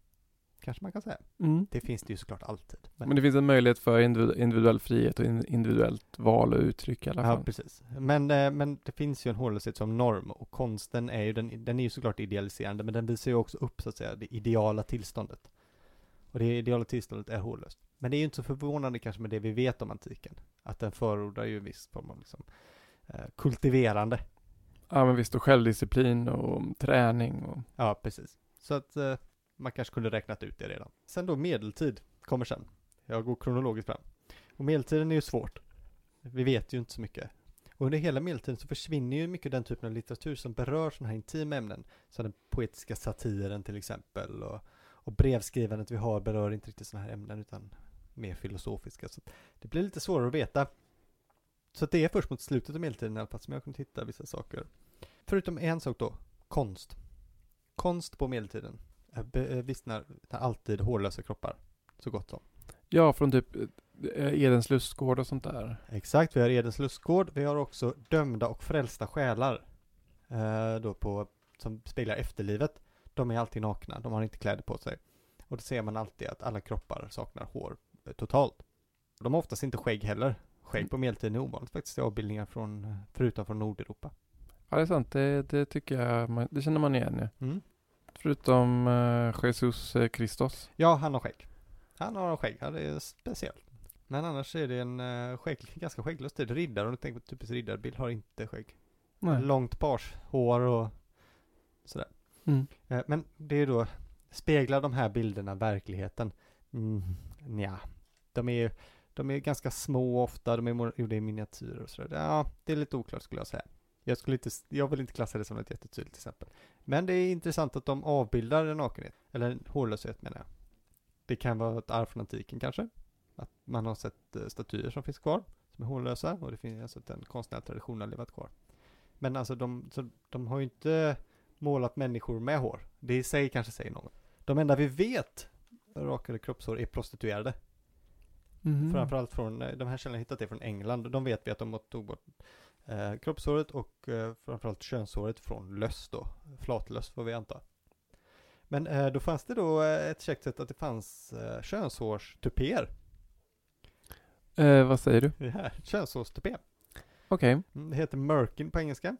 Kanske man kan säga. Mm. Det finns det ju såklart alltid. Men, Men det finns en möjlighet för individu- individuell frihet och in- individuellt val och uttryck i alla ja, fall. precis. Men, eh, men det finns ju en hårlöshet som norm och konsten är ju, den, den är ju såklart idealiserande, men den visar ju också upp så att säga det ideala tillståndet. Och det ideala tillståndet är hårlöst. Men det är ju inte så förvånande kanske med det vi vet om antiken. Att den förordar ju en viss form av liksom, eh, kultiverande. Ja men visst, och självdisciplin och träning och Ja, precis. Så att eh, man kanske kunde räknat ut det redan. Sen då medeltid kommer sen. Jag går kronologiskt fram. Och medeltiden är ju svårt. Vi vet ju inte så mycket. Och under hela medeltiden så försvinner ju mycket den typen av litteratur som berör sådana här intima ämnen. Som den poetiska satiren till exempel. Och, och brevskrivandet vi har berör inte riktigt sådana här ämnen utan mer filosofiska. Så det blir lite svårare att veta. Så det är först mot slutet av medeltiden i alla fall som jag kunde hitta vissa saker. Förutom en sak då, konst. Konst på medeltiden eh, vittnar alltid hårlösa kroppar, så gott som. ja, från typ eh, Edens lustgård och sånt där. Exakt, vi har Edens lustgård, vi har också dömda och frälsta själar. Eh, då på, som speglar efterlivet. De är alltid nakna, de har inte kläder på sig. Och då ser man alltid att alla kroppar saknar hår eh, totalt. De har oftast inte skägg heller. Skägg på medeltiden är ovanligt faktiskt i avbildningar från, eh, förutom från Nordeuropa. Ja, det är sant. Det, det tycker jag, man, det känner man igen ju. Mm. Förutom eh, Jesus eh, Kristus. Ja, han har skägg. Han har skägg, det är speciellt. Men annars är det en uh, skägg, ganska skägglös tid. Riddare, om du tänker på typisk riddarbild, har inte skägg. Nej. Långt page, hår och sådär. Mm. Eh, men det är då, speglar de här bilderna verkligheten? Mm, ja, de är de är ganska små ofta, de är gjorda i miniatyrer och sådär. Ja, det är lite oklart skulle jag säga. Jag skulle inte, jag vill inte klassa det som ett jättetydligt exempel. Men det är intressant att de avbildar en nakenhet, eller en hårlöshet menar jag. Det kan vara ett arv från antiken kanske. Att man har sett eh, statyer som finns kvar, som är hårlösa, och det finns alltså att den konstnärliga traditionen har levat kvar. Men alltså de, så, de har ju inte målat människor med hår. Det i sig kanske säger något. De enda vi vet rakade kroppshår är prostituerade. Mhm. Framförallt från, eh, de här källorna hittat det från England. De vet vi att de tog bort eh, kroppshåret och eh, framförallt könshåret från löss då. Flatlöss får vi anta. Men eh, då fanns det då eh, ett käckt sätt att det fanns eh, könshårstupéer. Eh, vad säger du? Ja, könshårstupé. Okej. Mm, det heter Merkin på engelska.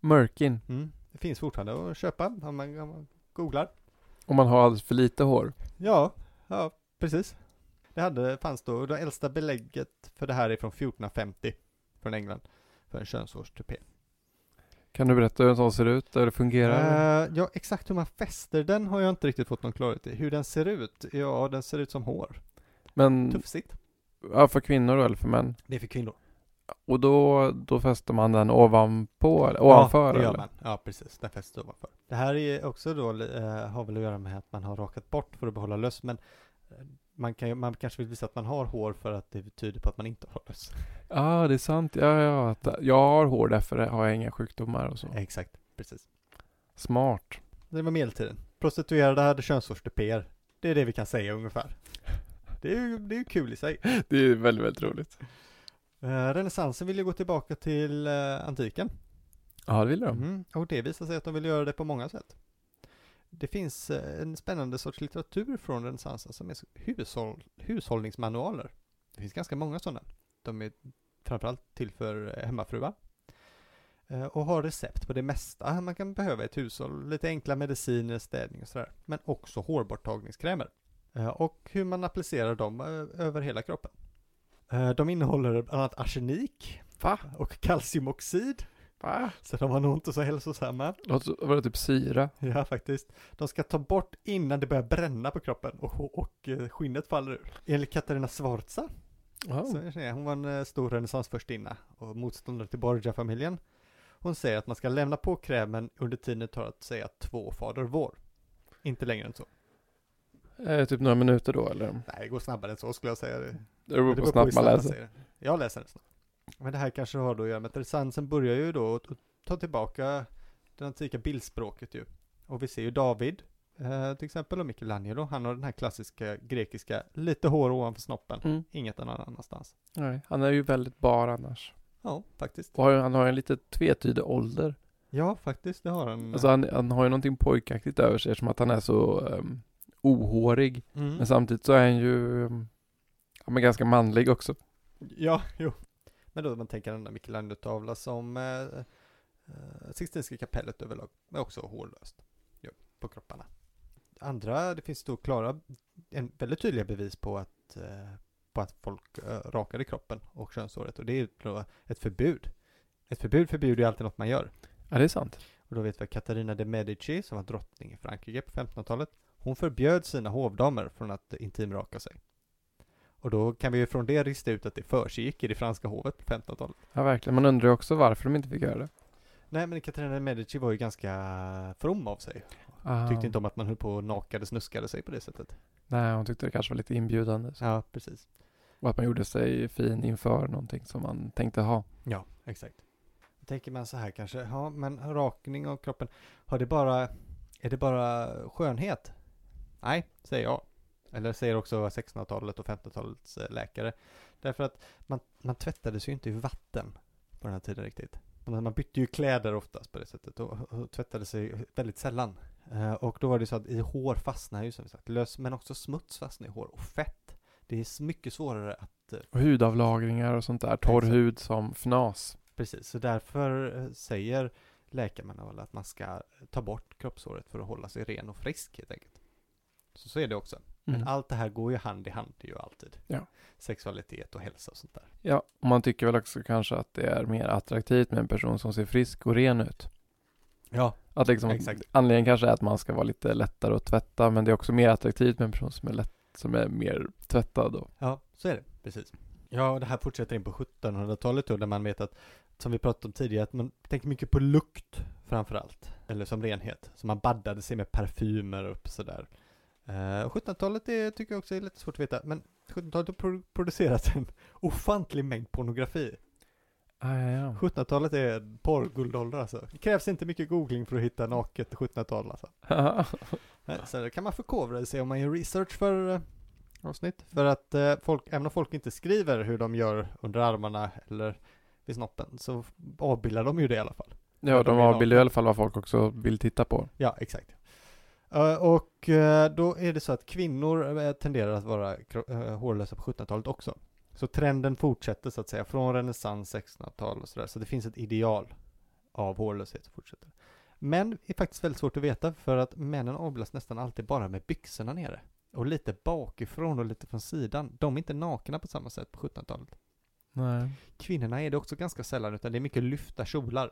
Mörkin. Mm. Det finns fortfarande att köpa om man, om man googlar. Om man har alldeles för lite hår. Ja, ja, precis. Det hade, fanns då, det äldsta belägget för det här är från 1450 från England för en könshårstupé. Kan du berätta hur en sån ser ut, hur det fungerar? Eh, ja, exakt hur man fäster den har jag inte riktigt fått någon klarhet i. Hur den ser ut? Ja, den ser ut som hår. Men, Tufsigt. ja, för kvinnor då, eller för män? Det är för kvinnor. Och då, då fäster man den ovanpå, eller ovanför? Ja, det gör eller? man. Ja, precis. Den fästs ovanför. Det här är också då, eh, har väl att göra med att man har rakat bort för att behålla löss, men eh, man, kan, man kanske vill visa att man har hår för att det tyder på att man inte har löss. Ja, det är sant. Ja, ja. att Jag har hår, därför har jag inga sjukdomar och så. Exakt, precis. Smart. Det var medeltiden. Prostituerade hade könshårstupéer. Det är det vi kan säga ungefär. Det är ju det är kul i sig. Det är väldigt, väldigt roligt. Eh, renässansen vill ju gå tillbaka till eh, antiken. Ja, det vill de. Mm, och det visar sig att de vill göra det på många sätt. Det finns eh, en spännande sorts litteratur från renässansen som är hushåll, hushållningsmanualer. Det finns ganska många sådana. De är framförallt till för eh, hemmafruar. Eh, och har recept på det mesta man kan behöva i ett hushåll. Lite enkla mediciner, städning och sådär. Men också hårborttagningskrämer. Och hur man applicerar dem över hela kroppen. De innehåller bland annat arsenik Va? och kalciumoxid. Va? Så de var nog inte så hälsosamma. Låter- Var det typ syra? Ja, faktiskt. De ska ta bort innan det börjar bränna på kroppen och, och eh, skinnet faller ur. Enligt Katarina så är det, hon var en eh, stor renässansfürstinna och motståndare till Borgia-familjen. Hon säger att man ska lämna på krämen under tiden det tar att säga två Fader vår. Inte längre än så. Eh, typ några minuter då eller? Nej, det går snabbare än så skulle jag säga. Det Det beror på hur snabbt man läser. det. Jag läser den snabbt. Men det här kanske har då att göra med att renässansen börjar ju då att ta tillbaka det antika bildspråket ju. Och vi ser ju David eh, till exempel och Michelangelo. Han har den här klassiska grekiska, lite hår ovanför snoppen. Mm. Inget någon annanstans. Nej, han är ju väldigt bar annars. Ja, faktiskt. Och han har en lite tvetydig ålder. Ja, faktiskt, det har han. Alltså han, han har ju någonting pojkaktigt över sig som att han är så um, ohårig. Mm. Men samtidigt så är han ju um, ja, men ganska manlig också. Ja, jo. Men då man tänker den där Michelangelo-tavla som eh, eh, Sixtinska kapellet överlag, men också hårlöst ja, på kropparna. Andra, det finns då klara, en väldigt tydliga bevis på att, eh, på att folk eh, rakade kroppen och könshåret och det är då ett förbud. Ett förbud förbjuder ju alltid något man gör. Ja, det är sant. Och då vet vi att Katarina de Medici, som var drottning i Frankrike på 1500-talet, hon förbjöd sina hovdamer från att intimraka sig. Och då kan vi ju från det rista ut att det försiggick i det franska hovet på 1500-talet. Ja, verkligen. Man undrar ju också varför de inte fick göra det. Nej, men Katarina Medici var ju ganska from av sig. Ah, Tyckte inte om att man höll på och nakade, snuskade sig på det sättet. Nej, hon tyckte det kanske var lite inbjudande. Så. Ja, precis. Och att man gjorde sig fin inför någonting som man tänkte ha. Ja, exakt. Då tänker man så här kanske, ja men rakning av kroppen, har det bara, är det bara skönhet? Nej, säger jag. Eller säger också 1600-talet och 1500-talets eh, läkare. Därför att man, man tvättade sig ju inte i vatten på den här tiden riktigt. Man, bytte ju kläder oftast på det sättet och, och tvättade sig väldigt sällan. Eh, och då var det så att i hår fastnar ju som vi sagt lös, men också smuts fastnar i hår och fett. Det är mycket svårare att eh, Och hudavlagringar och sånt där. Torr Exakt. hud som fnas. Precis, så därför eh, säger läkarmanualen att man ska ta bort kroppshåret för att hålla sig ren och frisk helt enkelt. Så så är det också. Mm. Men allt det här går ju hand i hand ju alltid. Ja. Sexualitet och hälsa och sånt där. Ja, och man tycker väl också kanske att det är mer attraktivt med en person som ser frisk och ren ut. Ja, Att liksom, Exakt. anledningen kanske är att man ska vara lite lättare att tvätta, men det är också mer attraktivt med en person som är lätt, som är mer tvättad och ja, så är det. Precis. Ja, och det här fortsätter in på 1700-talet då, där man vet att, som vi pratade om tidigare, att man tänker mycket på lukt framför allt. Eller som renhet. Så man baddade sig med parfymer och sådär. Eh, och 1700-talet det tycker jag också är lite svårt att veta, men 1700-talet har pro- producerat en ofantlig mängd pornografi. ah, ja, ja. 1700-talet är porrguldålder alltså. Det krävs inte mycket googling för att hitta naket 1700-tal alltså. Så det kan man förkovra sig om man gör research för eh, avsnitt. För att eh, folk, även om folk inte skriver hur de gör under armarna eller vid snoppen, så avbildar de ju det i alla fall. ja, de de avbildar i alla fall vad folk också vill titta på. Ja, exakt. Eh, och eh, då är det så att kvinnor eh, tenderar att vara hårlösa på 1700-talet också. Så trenden fortsätter så att säga från renässans, 1600-tal och sådär. Så det finns ett ideal av hårlöshet som fortsätter. Men det är faktiskt väldigt svårt att veta för att männen avbildas nästan alltid bara med byxorna nere. Och lite bakifrån och lite från sidan. De är inte nakna på samma sätt på 1700-talet. Nej. Kvinnorna är det också ganska sällan utan det är mycket lyfta kjolar.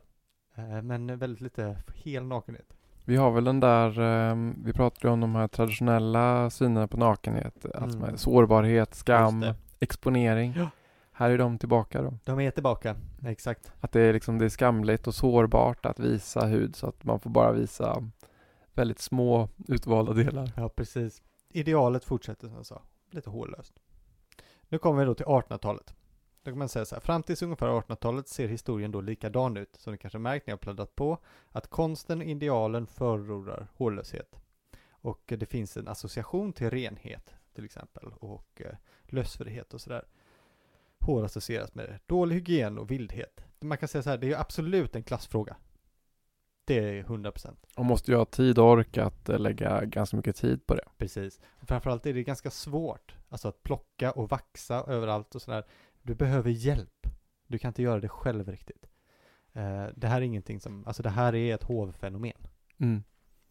Men väldigt lite hel nakenhet. Vi har väl den där, ehm, vi pratade om de här traditionella synerna på nakenhet. Alltså Mm. med sårbarhet, skam, exponering. Ja. Här är de tillbaka då. De är tillbaka, exakt. Att det är liksom, det är skamligt och sårbart att visa hud så att man får bara visa väldigt små utvalda delar. Ja, precis. Idealet fortsätter som jag sa, lite hårlöst. Nu kommer vi då till 1800-talet. Då kan man säga så här, fram till ungefär 1800-talet ser historien då likadan ut, som ni kanske märkt när jag pladdat på, att konsten, idealen förordar hårlöshet. Och eh, det finns en association till renhet, till exempel, och eh, lösfrihet och sådär. Hår associeras med dålig hygien och vildhet. Man kan säga så här, det är ju absolut en klassfråga. Det är 100%. Och måste ju ha tid och ork att eh, lägga ganska mycket tid på det. Precis. Och framförallt är det ganska svårt. Alltså att plocka och vaxa överallt och sådär. Du behöver hjälp. Du kan inte göra det själv riktigt. Eh, det här är ingenting som, alltså det här är ett hovfenomen. Mm.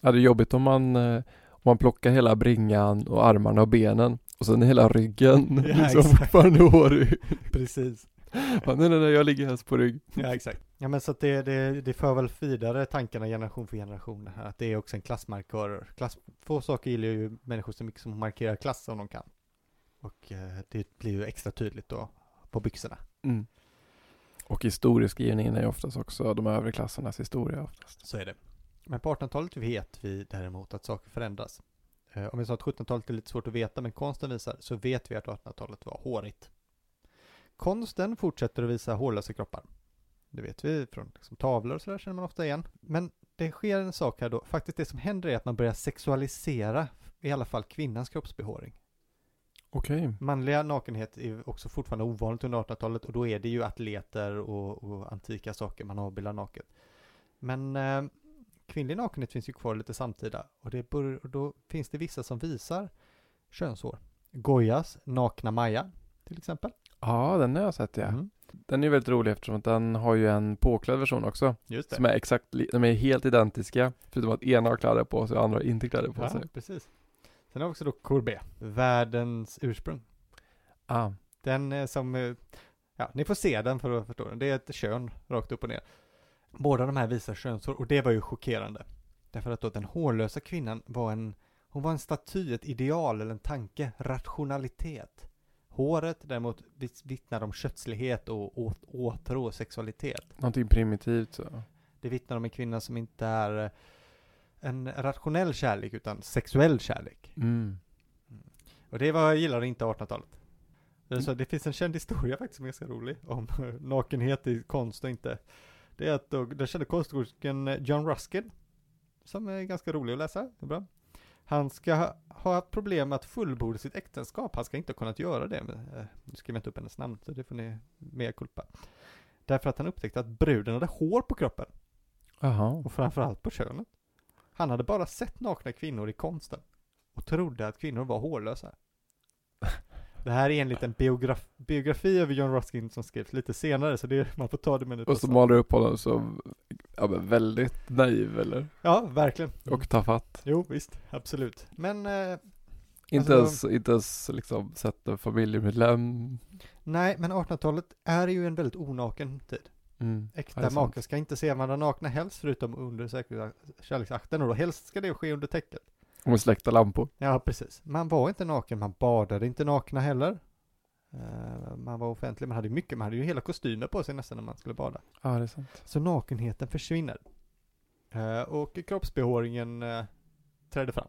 Ja, det är jobbigt om man, eh, om man plockar hela bringan och armarna och benen och sen hela ryggen Ja, liksom exakt. fortfarande hårig. Precis. Nej, nej, nej, jag ligger helst på rygg. Ja, exakt. Ja, men så att det, det, det för väl vidare tankarna generation för generation här. Att det är också en klassmarkör. Klass, få saker gillar ju människor så mycket som markerar klass om de kan. Och eh, det blir ju extra tydligt då på byxorna. Mm. Och historieskrivningen är oftast också de övre klassernas historia oftast. Så är det. Men på 1800-talet vet vi däremot att saker förändras. Eh, om vi sa att 1700-talet är lite svårt att veta, men konsten visar, så vet vi att 1800-talet var hårigt. Konsten fortsätter att visa hårlösa kroppar. Det vet vi från liksom, tavlor och sådär känner man ofta igen. Men det sker en sak här då, faktiskt det som händer är att man börjar sexualisera i alla fall kvinnans kroppsbehåring. Okej. Manliga nakenhet är också fortfarande ovanligt under 1800-talet och då är det ju atleter och, och antika saker man avbildar naket. Men eh, kvinnlig nakenhet finns ju kvar lite samtida och, det bör, och då finns det vissa som visar könshår. Goyas nakna Maja till exempel. Ja, den har jag sett ja. Mm. Den är väldigt rolig eftersom att den har ju en påklädd version också. Just det. Som är exakt, de är helt identiska. Förutom att ena har kläder på sig och andra har inte kläder på ja, sig. precis. Sen har vi också då Courbet, världens ursprung. Ah, Den som, eh, ja, ni får se den för att förstå den. Det är ett kön rakt upp och ner. Båda de här visar könshår och det var ju chockerande. Därför att då den hårlösa kvinnan var en, hon var en staty, ett ideal eller en tanke, rationalitet. Håret däremot vittnar om kötslighet och åt, åtrå sexualitet. någonting primitivt så. Det vittnar om en kvinna som inte är eh, en rationell kärlek utan sexuell kärlek. Mm. Och det var, gillar inte 1800-talet. Det, är så, det finns en känd historia faktiskt som är ganska rolig om nakenhet i konst och inte. Det är att då, den kände konsthistorikern John Ruskin, som är ganska rolig att läsa, det är bra. Han ska ha, ha haft problem med att fullborda sitt äktenskap, han ska inte ha kunnat göra det. Men, eh, nu skriver jag inte upp hennes namn, så det får ni med kulpa. Därför att han upptäckte att bruden hade hår på kroppen, Jaha. och framförallt på könet. Han hade bara sett nakna kvinnor i konsten och trodde att kvinnor var hårlösa. Det här är enligt en biograf, biografi över John Ruskin som skrevs lite senare, så det, man får ta det med en Och så målar du upp honom som, ja men väldigt naiv eller? Ja, verkligen. Och tafatt. Jo, visst, absolut. Men eh, Inte Alltså- ens, inte ens liksom sett en familjemedlem. nej, men 1800-talet är ju en väldigt onaken tid. Mm. Äkta makar ska inte se varandra nakna helst, förutom under kärleksakten, och då helst ska det ske under täcket. Och med släckta lampor. Ja, precis. Man var inte naken, man badade inte nakna heller. Eh, man var offentlig, man hade mycket, man hade ju hela kostymer på sig nästan när man skulle bada. Ja, det är sant. Så nakenheten försvinner. Eh, och kroppsbehåringen uh, trädde fram,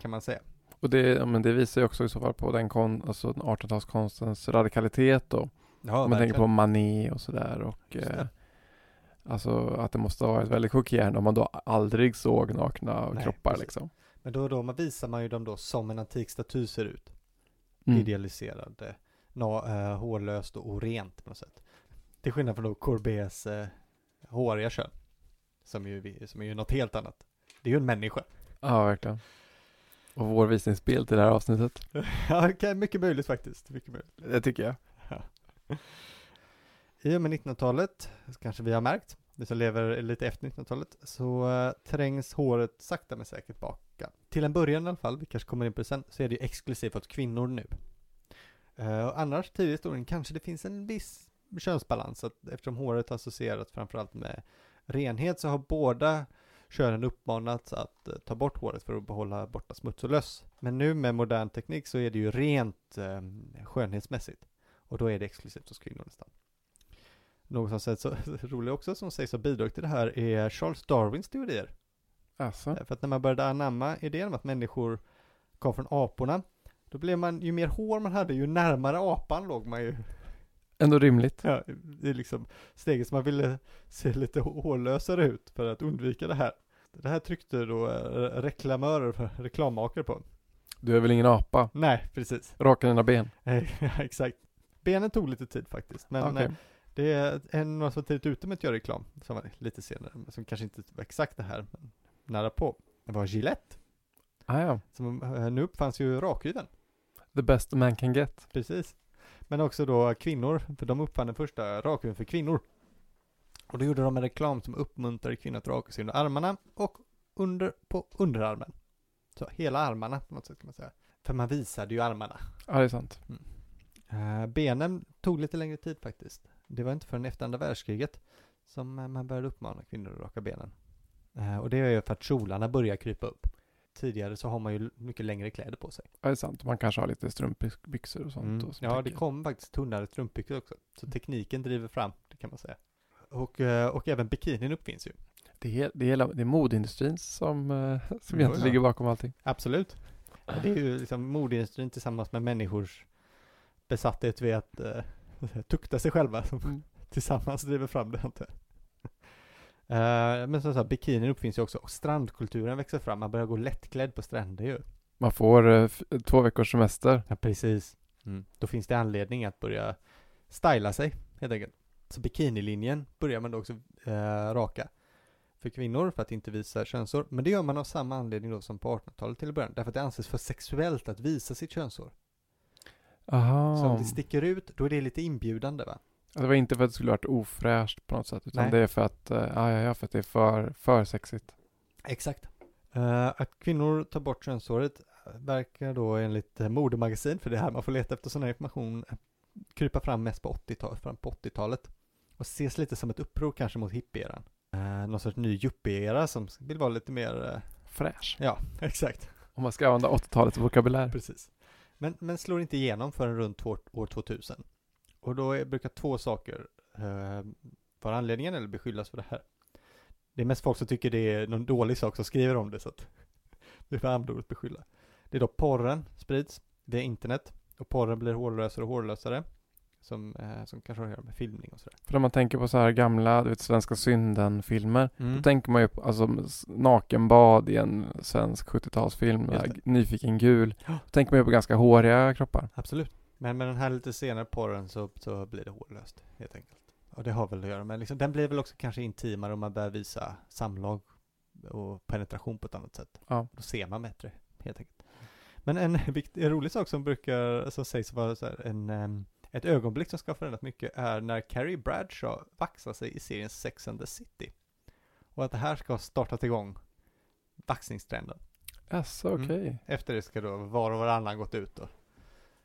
kan man säga. Och det, men det visar ju också i så fall på den kon, alltså 1800-talskonstens radikalitet då. Ja, man tänker på Manet och sådär och eh, Alltså att det måste ha varit väldigt chockerande om man då aldrig såg nakna Nej, kroppar precis. liksom. Men då och då man visar man ju dem då som en antik staty ser ut. Mm. Idealiserad, na, eh, hårlöst och orent på något sätt. Till skillnad från då Courbets eh, håriga kön. Som ju, som är ju något helt annat. Det är ju en människa. Ja, verkligen. Och vår visningsbild till det här avsnittet. ja, okej, mycket möjligt faktiskt. Mycket möjligt. Det tycker jag. I och med 1900-talet, kanske vi har märkt, vi som lever lite efter 1900-talet, så eh, trängs håret sakta men säkert baka. Till en början i alla fall, vi kanske kommer in på det sen, så är det ju exklusivt åt kvinnor nu. Uh, och annars tidigare i historien kanske det finns en viss könsbalans, att eftersom håret associerats framförallt med renhet så har båda könen uppmanats att eh, ta bort håret för att behålla borta smuts och löss. Men nu med modern teknik så är det ju rent eh, skönhetsmässigt. Och då är det exklusivt hos kvinnor nästan. Något som sägs så roligt också som sägs ha bidragit till det här är Charles Darwins teorier. Alltså. För att när man började anamma idén om att människor kom från aporna, då blev man, ju mer hår man hade, ju närmare apan låg man ju. Ändå rimligt. Ja, det är liksom steget som man ville se lite hårlösare ut för att undvika det här. Det här tryckte då eh, reklamörer, för reklammakare på. Du är väl ingen apa? Nej, precis. Raka dina ben. Ja, exakt. Benen tog lite tid faktiskt, men Okej. eh, det är en som var tidigt ute med att göra reklam, som var lite senare, som kanske inte var exakt det här, men nära på. Det var Gillette, Ah, ja. som eh, nu uppfanns ju rakhyveln, The best man can get. precis. Men också då kvinnor, för de uppfann den första rakhyveln för kvinnor. Och då gjorde de en reklam som uppmuntrade kvinnor att raka sig under armarna och under, på underarmen. Så hela armarna på något sätt kan man säga. För man visade ju armarna. Ja, det är sant. Eh, benen tog lite längre tid faktiskt. Det var inte förrän efter andra världskriget som eh, man började uppmana kvinnor att raka benen. Eh, och det är ju för att kjolarna börjar krypa upp. Tidigare så har man ju mycket längre kläder på sig. Ja, det är sant. Man kanske har lite strumpbyxor och sånt. Mm. Och som Ja, det täcker. kom faktiskt tunnare strumpbyxor också. Så tekniken driver fram. Det kan man säga. Och, och även bikinin uppfinns ju. Det är, det är, hela, det är modeindustrin som, som Jo, egentligen ja. ligger bakom allting. Absolut. Det är ju liksom modeindustrin tillsammans med människors besatthet vid att eh, tukta sig själva som Mm. tillsammans driver fram det antar. Eh, men som sagt, bikinin uppfinns ju också och strandkulturen växer fram. Man börjar gå lättklädd på stränder ju. Man får eh, två veckors semester. Ja, precis. Mm. Då finns det anledning att börja styla sig, helt enkelt. Så bikinilinjen börjar man då också eh, raka för kvinnor för att inte visa könshår. Men det gör man av samma anledning då som på 1800-talet till början. Därför att det anses för sexuellt att visa sitt könshår. Aha. Så om det sticker ut, då är det lite inbjudande va? Det var inte för att det skulle varit ofräscht på något sätt, utan Nej. det är för att, eh, ja, ja, för att det är för, för sexigt. Exakt. Eh, att kvinnor tar bort könshåret verkar då enligt uh, modemagasin, för det är här man får leta efter sån här information, krypa fram mest på 80-talet, fram på 80-talet. Och ses lite som ett uppror kanske mot hippieran. Uh, någon sorts ny yuppie-era som vill vara lite mer, eh, Fräsch. ja, exakt, Om man ska använda 80-talets vokabulär. precis. Men, men slår inte igenom förrän runt år 2000. Och då är, brukar två saker eh, vara anledningen eller beskyllas för det här. Det är mest folk som tycker det är någon dålig sak som skriver om det så att det är för använda beskylla. Det är då porren sprids via internet och porren blir hårlösare och hårlösare. Som, eh, som kanske har att göra med filmning och sådär. För om man tänker på så här gamla, du vet, svenska synden-filmer, Mm. då tänker man ju på alltså, nakenbad i en svensk 70-talsfilm, Just där, det. nyfiken gul. Ja. Då tänker man ju på ganska håriga kroppar. Absolut. Men med den här lite senare porren så, så blir det hårlöst helt enkelt. Och det har väl att göra med, liksom, den blir väl också kanske intimare om man börjar visa samlag och penetration på ett annat sätt. Ja. Då ser man bättre helt enkelt. Men en, en rolig sak som brukar, som sägs vara så här, en, em, ett ögonblick som ska ha förändrat mycket är när Carrie Bradshaw vaxar sig i serien Sex and the City. Och att det här ska ha startat igång vaxningstrenden. Jaså, Mm. okej. Efter det ska då var och varannan gått ut och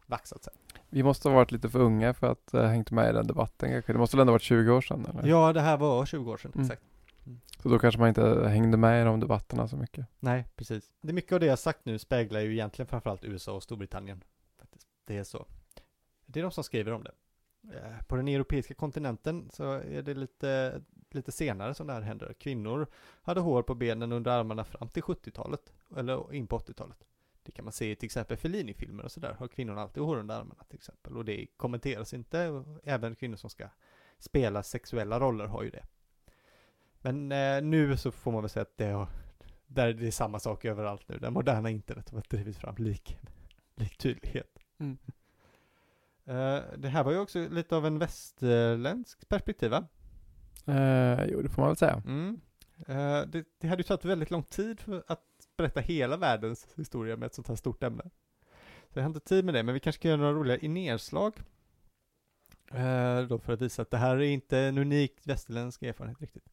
vaxat sig. Vi måste ha varit lite för unga för att ha hängt med i den debatten kanske. Det måste väl ändå varit 20 år sedan eller? Ja, det här var 20 år sedan, Mm. exakt. Så då kanske man inte hängde med i de debatterna så mycket. Nej, precis. Det är mycket av det jag sagt nu speglar ju egentligen framförallt USA och Storbritannien. Faktiskt. Det är så. Det är de som skriver om det. Eh, på den europeiska kontinenten så är det lite, lite senare som det här händer. Kvinnor hade hår på benen under armarna fram till 70-talet, eller in på 80-talet. Det kan man se i till exempel Fellini-filmer och sådär, har kvinnorna alltid hår under armarna till exempel. Och det kommenteras inte, även kvinnor som ska spela sexuella roller har ju det. Men eh, nu så får man väl säga att det har där det är samma sak överallt nu. Det moderna internet har drivit fram lik, lik tydlighet. Mm. Eh, det här var ju också lite av en västerländsk perspektiv va? Eh, jo, det får man väl säga. Mm. Eh, det, det hade ju tagit väldigt lång tid för att berätta hela världens historia med ett sånt här stort ämne. Så jag har inte tid med det, men vi kanske kan göra några roliga i nedslag. Eh, då för att visa att det här är inte en unik västerländsk erfarenhet riktigt.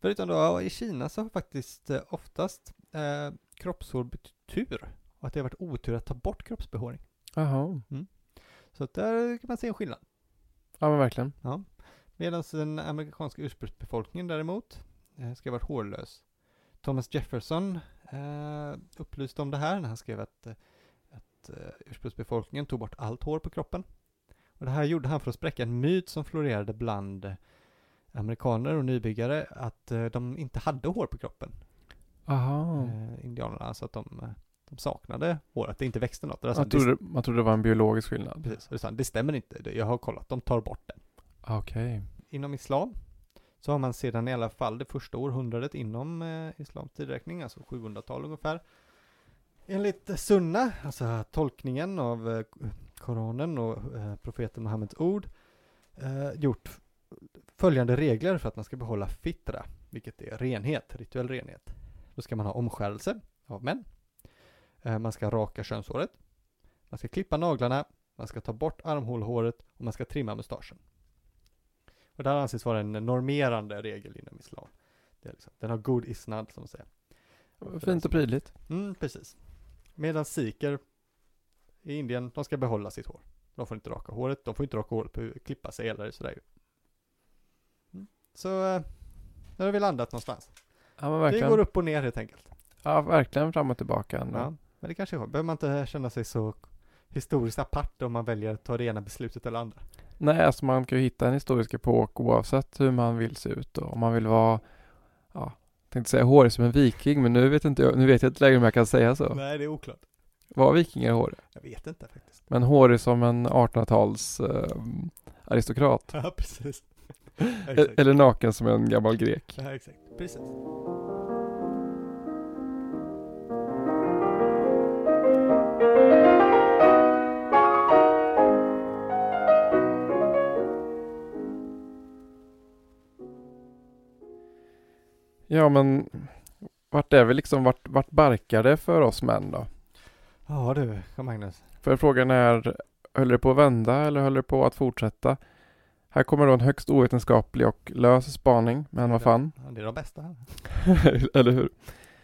Förutom då, i Kina så har faktiskt eh, oftast eh, kroppshår betytt tur. Och att det har varit otur att ta bort kroppsbehåring. Jaha. Så att där kan man se en skillnad. Ja men verkligen. Ja. Medan den amerikanska ursprungsbefolkningen däremot eh, ska ha varit hårlös. Thomas Jefferson eh, upplyste om det här när han skrev att, eh, att eh, ursprungsbefolkningen tog bort allt hår på kroppen. Och det här gjorde han för att spräcka en myt som florerade bland amerikaner och nybyggare att de inte hade hår på kroppen. Aha. Indianerna, alltså att de, de saknade hår, att det inte växte något. Och det är så- Man trodde, man trodde det var en biologisk skillnad. Precis, det, det stämmer inte. Det- Jag har kollat, de tar bort det. Okej. inom islam så har man sedan i alla fall det första århundradet inom eh, islams tidräkning, alltså 700-tal ungefär. Enligt sunna, alltså tolkningen av eh, Koranen och eh, profeten Muhammeds ord, eh, gjort följande regler för att man ska behålla fitra, vilket är renhet, rituell renhet. Då ska man ha omskärelse av män. Eh, man ska raka könshåret. Man ska klippa naglarna. Man ska ta bort armhålhåret och man ska trimma mustaschen. Och det här anses vara en normerande regel inom islam. Det är liksom, den har god isnad som man säger. Fint och prydligt. Mm, precis. Medan sikher i Indien, de ska behålla sitt hår. De får inte raka håret, de får inte raka håret, på, klippa sig eller sådär. Mm. Så, eh, där har vi landat någonstans. Ja men Det verkligen. går upp och ner helt enkelt. Ja verkligen fram och tillbaka. Ja, men det kanske är. Behöver man inte känna sig så historiskt apart om man väljer att ta det ena beslutet eller andra. Nej, alltså man kan ju hitta en historisk epok oavsett hur man vill se ut och om man vill vara, ja, tänkte säga hårig som en viking, men nu vet inte jag, nu vet jag inte längre om jag kan säga så. Nej, det är oklart. Var vikingar håriga? Jag vet inte faktiskt. Men hårig som en 1800-tals eh, aristokrat? Ja, precis. E- Eller naken som en gammal grek? Ja, exakt. Precis. Ja, men vart är vi liksom, vart, vart barkar det för oss män då? Ja du, Magnus. För frågan är, höll det på att vända eller höll det på att fortsätta? Här kommer då en högst ovetenskaplig och lös spaning, men vad fan. Det är de bästa eller hur?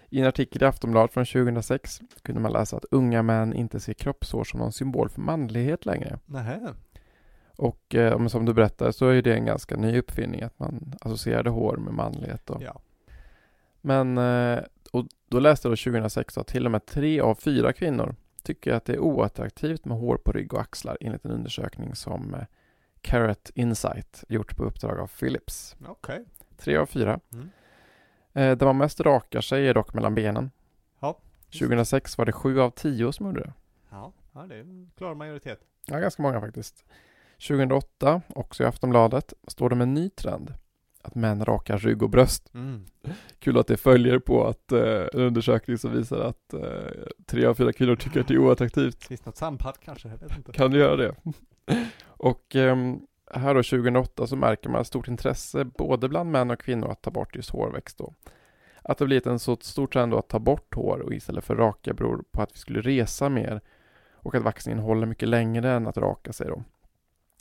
I en artikel i Aftonbladet från 2006 kunde man läsa att unga män inte ser kroppshår som någon symbol för manlighet längre. Nähä. Och eh, som du berättade så är det en ganska ny uppfinning att man associerade hår med manlighet. Då. Ja. Men eh, och då läste jag då 2006 att till och med tre av fyra kvinnor tycker att det är oattraktivt med hår på rygg och axlar enligt en undersökning som eh, Carrot Insight gjort på uppdrag av Philips. Okej. Tre av fyra. Mm. Eh, där man mest rakar sig är dock mellan benen. Ja. 2006 var det sju av tio som gjorde det. Ja, ja det är en klar majoritet. Ja, ganska många faktiskt. 2008, också i Aftonbladet, står det om en ny trend. Att män rakar rygg och bröst. Mm. Kul att det följer på att eh, en undersökning som visar att eh, tre av fyra kvinnor tycker att det är oattraktivt. Finns något samband kanske? Jag vet inte. Kan du göra det? och ehm, här då 2008 så märker man ett stort intresse både bland män och kvinnor att ta bort just hårväxt då. Att det blivit en så stor trend då att ta bort hår och istället för raka beror på att vi skulle resa mer och att vaxningen håller mycket längre än att raka sig då.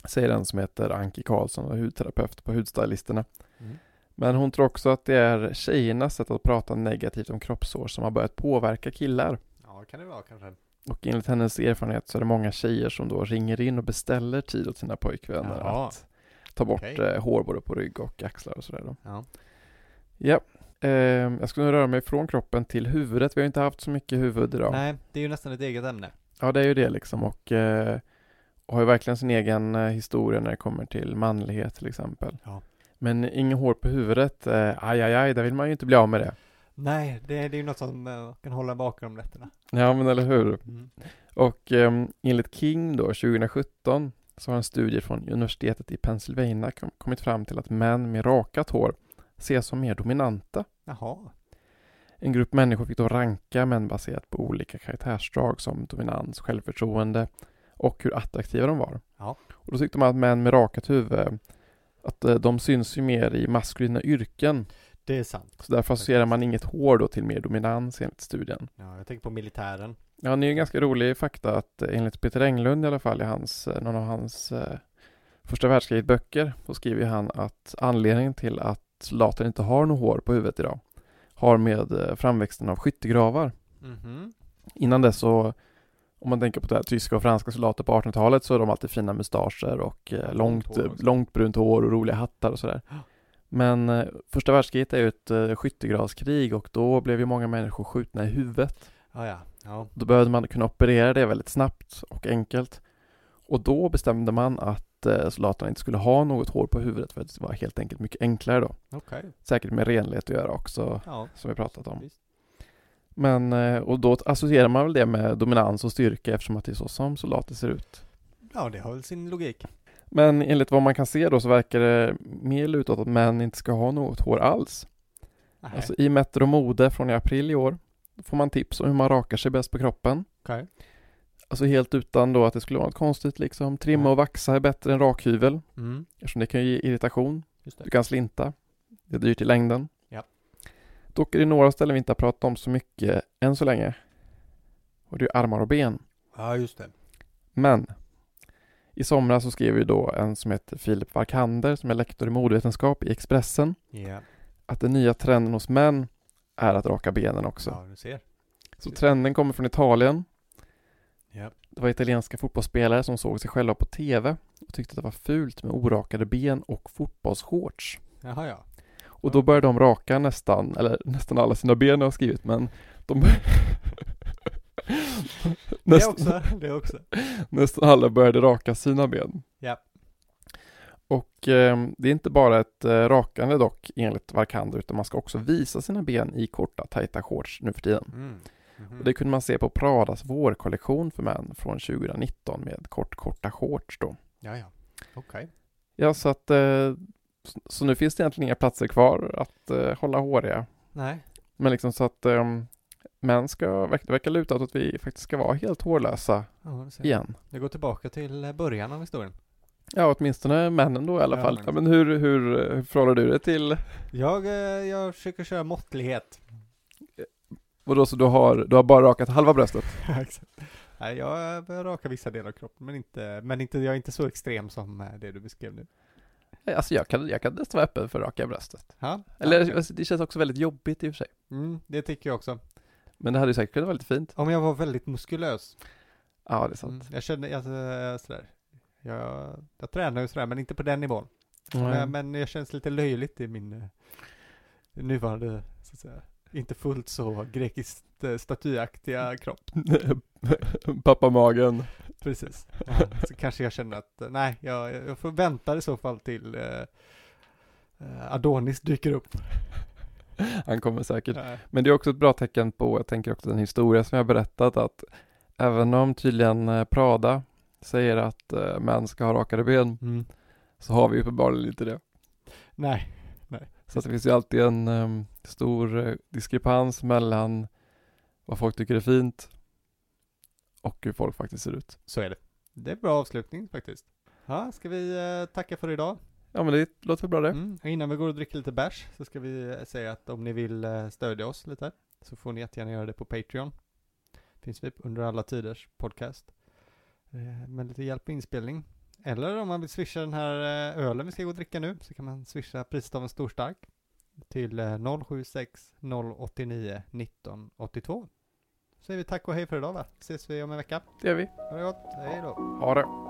Säger den som heter Anki Karlsson och är hudterapeut på Hudstylisterna. Mm. Men hon tror också att det är tjejernas sätt att prata negativt om kroppshår som har börjat påverka killar. Ja, kan det vara kanske. Och enligt hennes erfarenhet så är det många tjejer som då ringer in och beställer tid åt sina pojkvänner Jaha. att ta bort Okej. eh, hår både på rygg och axlar och sådär då. Ja. Ja, eh, jag ska nu röra mig från kroppen till huvudet. Vi har inte haft så mycket huvud idag. Nej, det är ju nästan ett eget ämne. Ja, det är ju det liksom och, eh, har ju verkligen sin egen eh, historia när det kommer till manlighet till exempel. Ja. Men inget hår på huvudet, eh, aj, aj, aj, där vill man ju inte bli av med det. Nej, det, det är ju något som eh, kan hålla bakom om nätterna. Ja, men eller hur? Mm. Och eh, enligt King då, 2017, så har en studie från universitetet i Pennsylvania kom, kommit fram till att män med rakat hår ses som mer dominanta. Jaha. En grupp människor fick då ranka män baserat på olika karaktärsdrag som dominans, självförtroende och hur attraktiva de var. Ja. Och då tyckte man att män med rakat huvud, att eh, de syns ju mer i maskulina yrken. Det är sant. Så därför associerar man inget hår då till mer dominans enligt studien. Ja, jag tänker på militären. Ja, det är ju en ganska rolig fakta att eh, enligt Peter Englund i alla fall i hans, eh, någon av hans eh, första världskriget böcker så skriver han att anledningen till att soldater inte har något hår på huvudet idag har med framväxten av skyttegravar. Mhm. Innan dess så om man tänker på det här, tyska och franska soldater på 1800-talet så är de alltid fina mustascher och eh, långt, långt hår också. långt brunt hår och roliga hattar och sådär. Men eh, första världskriget är ju ett eh, skyttegravskrig och då blev ju många människor skjutna i huvudet. Ja, ja. Ja. Då behövde man kunna operera det väldigt snabbt och enkelt. Och då bestämde man att eh, soldaterna inte skulle ha något hår på huvudet för att det var helt enkelt mycket enklare då. Okej. Säkert med renlighet att göra också, Ja. som vi pratat om. Visst. Men, eh, och då associerar man väl det med dominans och styrka eftersom att det är så som soldater ser ut. Ja, det har väl sin logik. Men enligt vad man kan se då så verkar det mer luta åt att män inte ska ha något hår alls. Nej. Alltså i Metro Mode från i april i år får man tips om hur man rakar sig bäst på kroppen. Okej. Alltså helt utan då att det skulle vara något konstigt liksom. Trimma och vaxa är bättre än rakhyvel Mm. eftersom det kan ge irritation. Du kan slinta. Det är dyrt i längden. Dock är det några ställen vi inte har pratat om så mycket än så länge. Och det är armar och ben. Ja, just det. Men i somras så skrev ju då en som heter Filip Varkander som är lektor i modevetenskap i Expressen Ja. att den nya trenden hos män är att raka benen också. Ja, du ser. Så trenden kommer från Italien. Ja. Det var italienska fotbollsspelare som såg sig själva på TV och tyckte att det var fult med orakade ben och fotbollsshorts. Jaha, ja. Och då började de raka nästan, eller nästan alla sina ben har skrivit, men de Det också. Det också. nästan alla började raka sina ben. Ja. Och eh, det är inte bara ett eh, rakande dock enligt Varkander utan man ska också visa sina ben i korta tajta shorts nu för tiden. Mm. Mhm. Och det kunde man se på Pradas vårkollektion för män från 2019 med kort korta shorts då. Ja, ja. Okej. Ja, så att eh, så, nu finns det egentligen inga platser kvar att eh, hålla håriga. Nej. Men liksom så att eh, män ska, det verkar luta åt att vi faktiskt ska vara helt hårlösa Ja, det igen. Det går tillbaka till eh, början av historien. Ja, åtminstone männen då i alla Ja, fall. men- Ja, men hur, hur, hur förhåller du dig till, Jag, eh, jag försöker köra måttlighet. vadå så du har, du har bara rakat halva bröstet? Exakt. Nej, jag börjar raka vissa delar av kroppen, men inte, men inte, jag är inte så extrem som eh, det du beskrev nu. Alltså jag kan, jag kan nästan vara öppen för att raka bröstet. Ja, Eller okej. alltså, det känns också väldigt jobbigt i och för sig. mm, det tycker jag också. Men det hade ju säkert kunnat vara lite fint. Om jag var väldigt muskulös. Ja, det är sant. Mm, jag känner, alltså, eh, sådär. Jag, jag tränar ju sådär, men inte på den nivån. Nej. Men, men jag känns lite löjligt i min eh, nuvarande, så att säga, inte fullt så grekiskt eh, statyaktiga kropp. Pappamagen. Precis. Ja, så kanske jag känner att, eh, nej, jag, jag får vänta i så fall till eh, eh, Adonis dyker upp. Han kommer säkert. Ja. Men det är också ett bra tecken på, jag tänker också den historia som jag berättat att även om tydligen eh, Prada säger att eh, män ska ha rakade ben Mm. så har vi uppenbarligen inte det. Nej, Så att det finns ju alltid en em, stor diskrepans mellan vad folk tycker är fint och hur folk faktiskt ser ut. så är det. Det är bra avslutning faktiskt. Ja, ska vi eh, tacka för idag? Ja men det låter bra det. Mm. och Innan vi går och dricker lite bärs så ska vi eh, säga att om ni vill eh, stödja oss lite så får ni jättegärna göra det på Patreon. Finns vi under alla tiders podcast. Med lite hjälp med inspelning. Eller om man vill swisha den här ölen vi ska gå och dricka nu så kan man swisha priset av en stor stark till eh, 076 089 19 82. Så säger vi tack och hej för idag va? Ses vi om en vecka. Det gör vi. Ha det gott, hej då. Ha det.